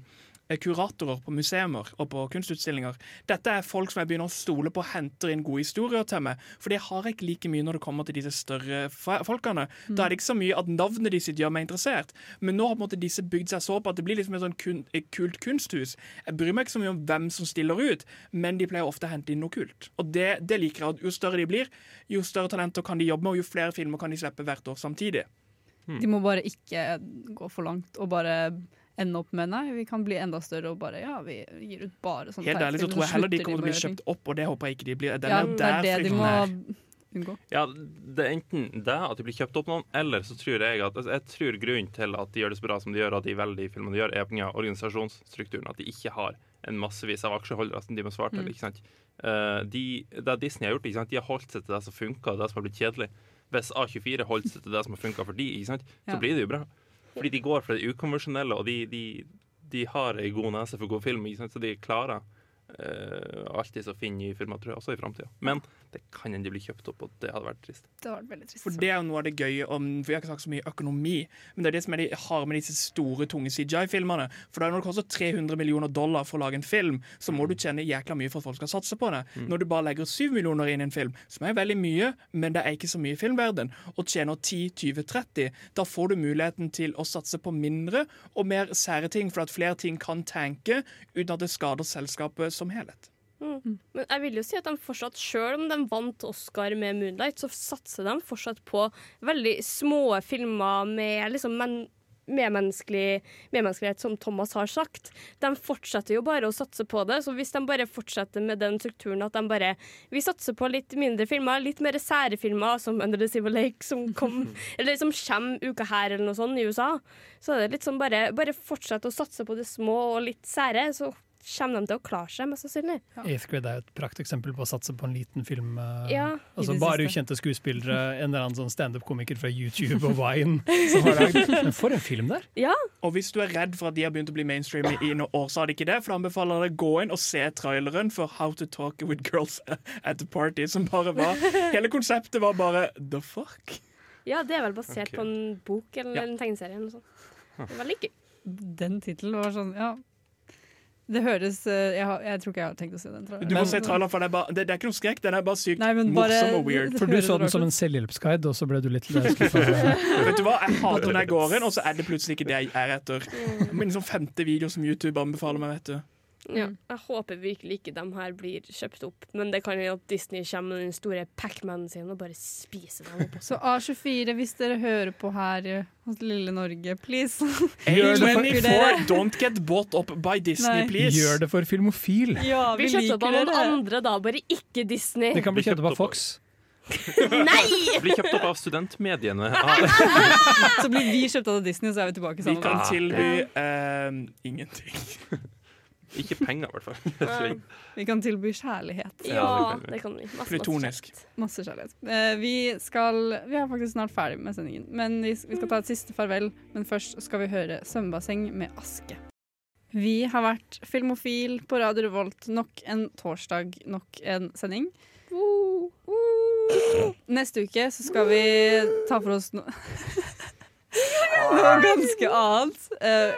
kuratorer på museumer og på kunstutstillinger. Dette er folk som jeg begynner å stole på henter inn gode historier til meg, for det har jeg ikke like mye når det kommer til disse større folkene. Da er det ikke så mye at navnet de sitt gjør meg interessert, men nå har på en måte disse bygd seg så på at det blir liksom et sånn kun, et kult kunsthus. Jeg bryr meg ikke så mye om hvem som stiller ut, men de pleier ofte å hente inn noe kult. Og det, det liker jeg. Jo større de blir, jo større talenter kan de jobbe med, og jo flere filmer kan de slippe hvert år samtidig. De må bare ikke gå for langt og bare ende opp med nei, vi kan bli enda større og bare ja, vi gir ut bare sånne Helt ærlig så tror jeg heller de kommer til å bli kjøpt opp, og det håper jeg ikke de blir. Den Ja, er det er det de må unngå. Ja, det er enten det at de blir kjøpt opp noen, eller så tror jeg at altså, Jeg tror grunnen til at de gjør det så bra som de gjør, at de veldig filmene de gjør, er pga. organisasjonsstrukturen. At de ikke har en massevis av aksjeholdere som de må svare til. Mm. ikke sant? Uh, de, det Disney har gjort, ikke sant? de har holdt seg til det som funka, og det som har blitt kjedelig. Hvis A24 holdt seg til det som har funka for de, ikke sant? så Ja. blir det jo bra. Fordi de går for det ukonvensjonelle, og de, de, de har ei god nese for god film, så de klarer uh, alltid å finne nye filmer, tror jeg, også i framtida. Men det kan hende de blir kjøpt opp, og det hadde vært trist. Det hadde vært veldig trist. For det er jo noe av det gøye om For jeg har ikke sagt så mye økonomi, men det er det som er de har med disse store, tunge CJI-filmene. For da når det koster 300 millioner dollar for å lage en film, så må du tjene jækla mye for at folk skal satse på det. Mm. Når du bare legger 7 millioner inn i en film, som er veldig mye, men det er ikke så mye i filmverden, og tjener 10-20-30, da får du muligheten til å satse på mindre og mer sære ting, for at flere ting kan tanke uten at det skader selskapet som helhet. Mm. Men jeg vil jo si at de fortsatt, selv om de vant Oscar med 'Moonlight', så satser de fortsatt på veldig små filmer med liksom men medmenneskelig, medmenneskelighet, som Thomas har sagt. De fortsetter jo bare å satse på det, så hvis de bare fortsetter med den strukturen at de bare Vi satser på litt mindre filmer, litt mer sære filmer, som 'Under the Civil Lake', som kom Eller som kommer uka her, eller noe sånt, i USA. Så er det litt sånn bare, bare fortsett å satse på det små og litt sære, så kommer de til å klare seg, mest sannsynlig. Eighth Grade er jo et prakteksempel på å satse på en liten film. eh, Ja. altså Bare siste. ukjente skuespillere, en eller annen sånn standup-komiker fra YouTube og Vine. Som har lagd. Men for en film der! Og hvis du er redd for at de har begynt å bli mainstream i noen år, så har de ikke det. For da anbefaler jeg å gå inn og se traileren for How to Talk with Girls at the Party, som bare var Hele konseptet var bare the fuck. Ja, det er vel basert okay. på en bok eller Ja. en tegneserie eller noe sånt. Det er Veldig gøy. Den tittelen var sånn, ja Det høres eh, jeg, har, jeg tror ikke jeg har tenkt å se den. Tror jeg. Du må se traileren, for det er, bare, det, det er ikke noe skrekk. Den er bare sykt Nei, bare- morsom og weird. For du så den som en selvhjelpsguide, og så ble du litt skuffa. Vet du hva, Jeg hater når jeg går inn, og så er det plutselig ikke det jeg er etter. Min liksom femte video som YouTube anbefaler meg, vet du. Ja, jeg håper virkelig ikke de her blir kjøpt opp, men det kan jo at Disney kommer med den store Pac-Manen sin og bare spiser dem opp. Så A24, hvis dere hører på her eh, hos lille Norge, please. A24, don't get bought up by Disney, Nei. please. Gjør det for Filmofil! Ja, Vi vi kjøpte opp av noen andre, da, bare ikke Disney. Det kan bli kjøpt opp av Fox. Nei! Blir kjøpt opp av studentmediene. Så blir vi kjøpt av Disney, så er vi tilbake sammen. Vi kan tilby uh, ingenting. Ikke penger, i hvert fall. Vi kan tilby kjærlighet. Ja, det kan vi. Masse, Plutonisk. Masse kjærlighet. Eh, vi skal Vi er faktisk snart ferdig med sendingen, men vi, vi skal ta et siste farvel. Men først skal vi høre 'Svømmebasseng med aske'. Vi har vært Filmofil på Radio Revolt nok en torsdag, nok en sending. Neste uke så skal vi ta for oss no noe ganske annet. Uh,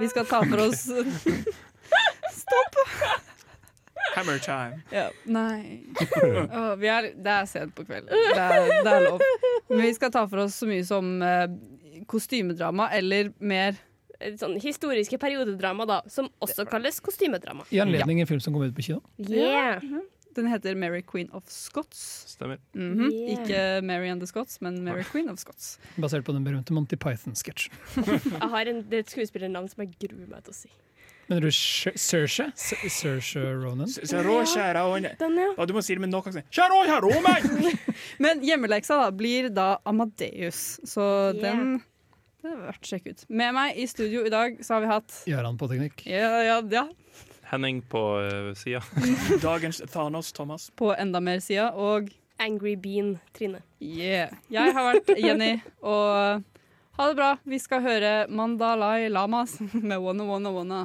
vi skal ta for oss Stopp! Hammer time. Ja, nei. Åh, vi er, det er sent på kvelden. Det er, det er lov. Men vi skal ta for oss så mye som eh, kostymedrama, eller mer Et sånn historiske periodedrama, da, som også kalles kostymedrama. I anledning en film som kom ut på kino. Yeah. Den heter Mary Queen of Scots. Stemmer. Mhm. Yeah. Ikke Mary and the Scots, men Mary Queen of Scots. Basert på den berømte Monty Python-sketsjen. Jeg har en, det er et skuespillernavn som jeg gruer meg til å si. Mener du Sersha? Saoirse? Ronan? Ronan? Ja. Du må si det med nok aksent. Men hjemmeleksa da blir da Amadeus, så Yeah. den det er verdt å sjekke ut. Med meg i studio i dag så har vi hatt Gøran på teknikk. ja, ja, ja, Henning på uh, sida. Dagens Thanos, Thomas. på enda mer sida, og Angry Bean, Trine. Yeah. Jeg har vært Jenny, og ha det bra. Vi skal høre Mandalai Lamas med Wanna Wanna Wanna.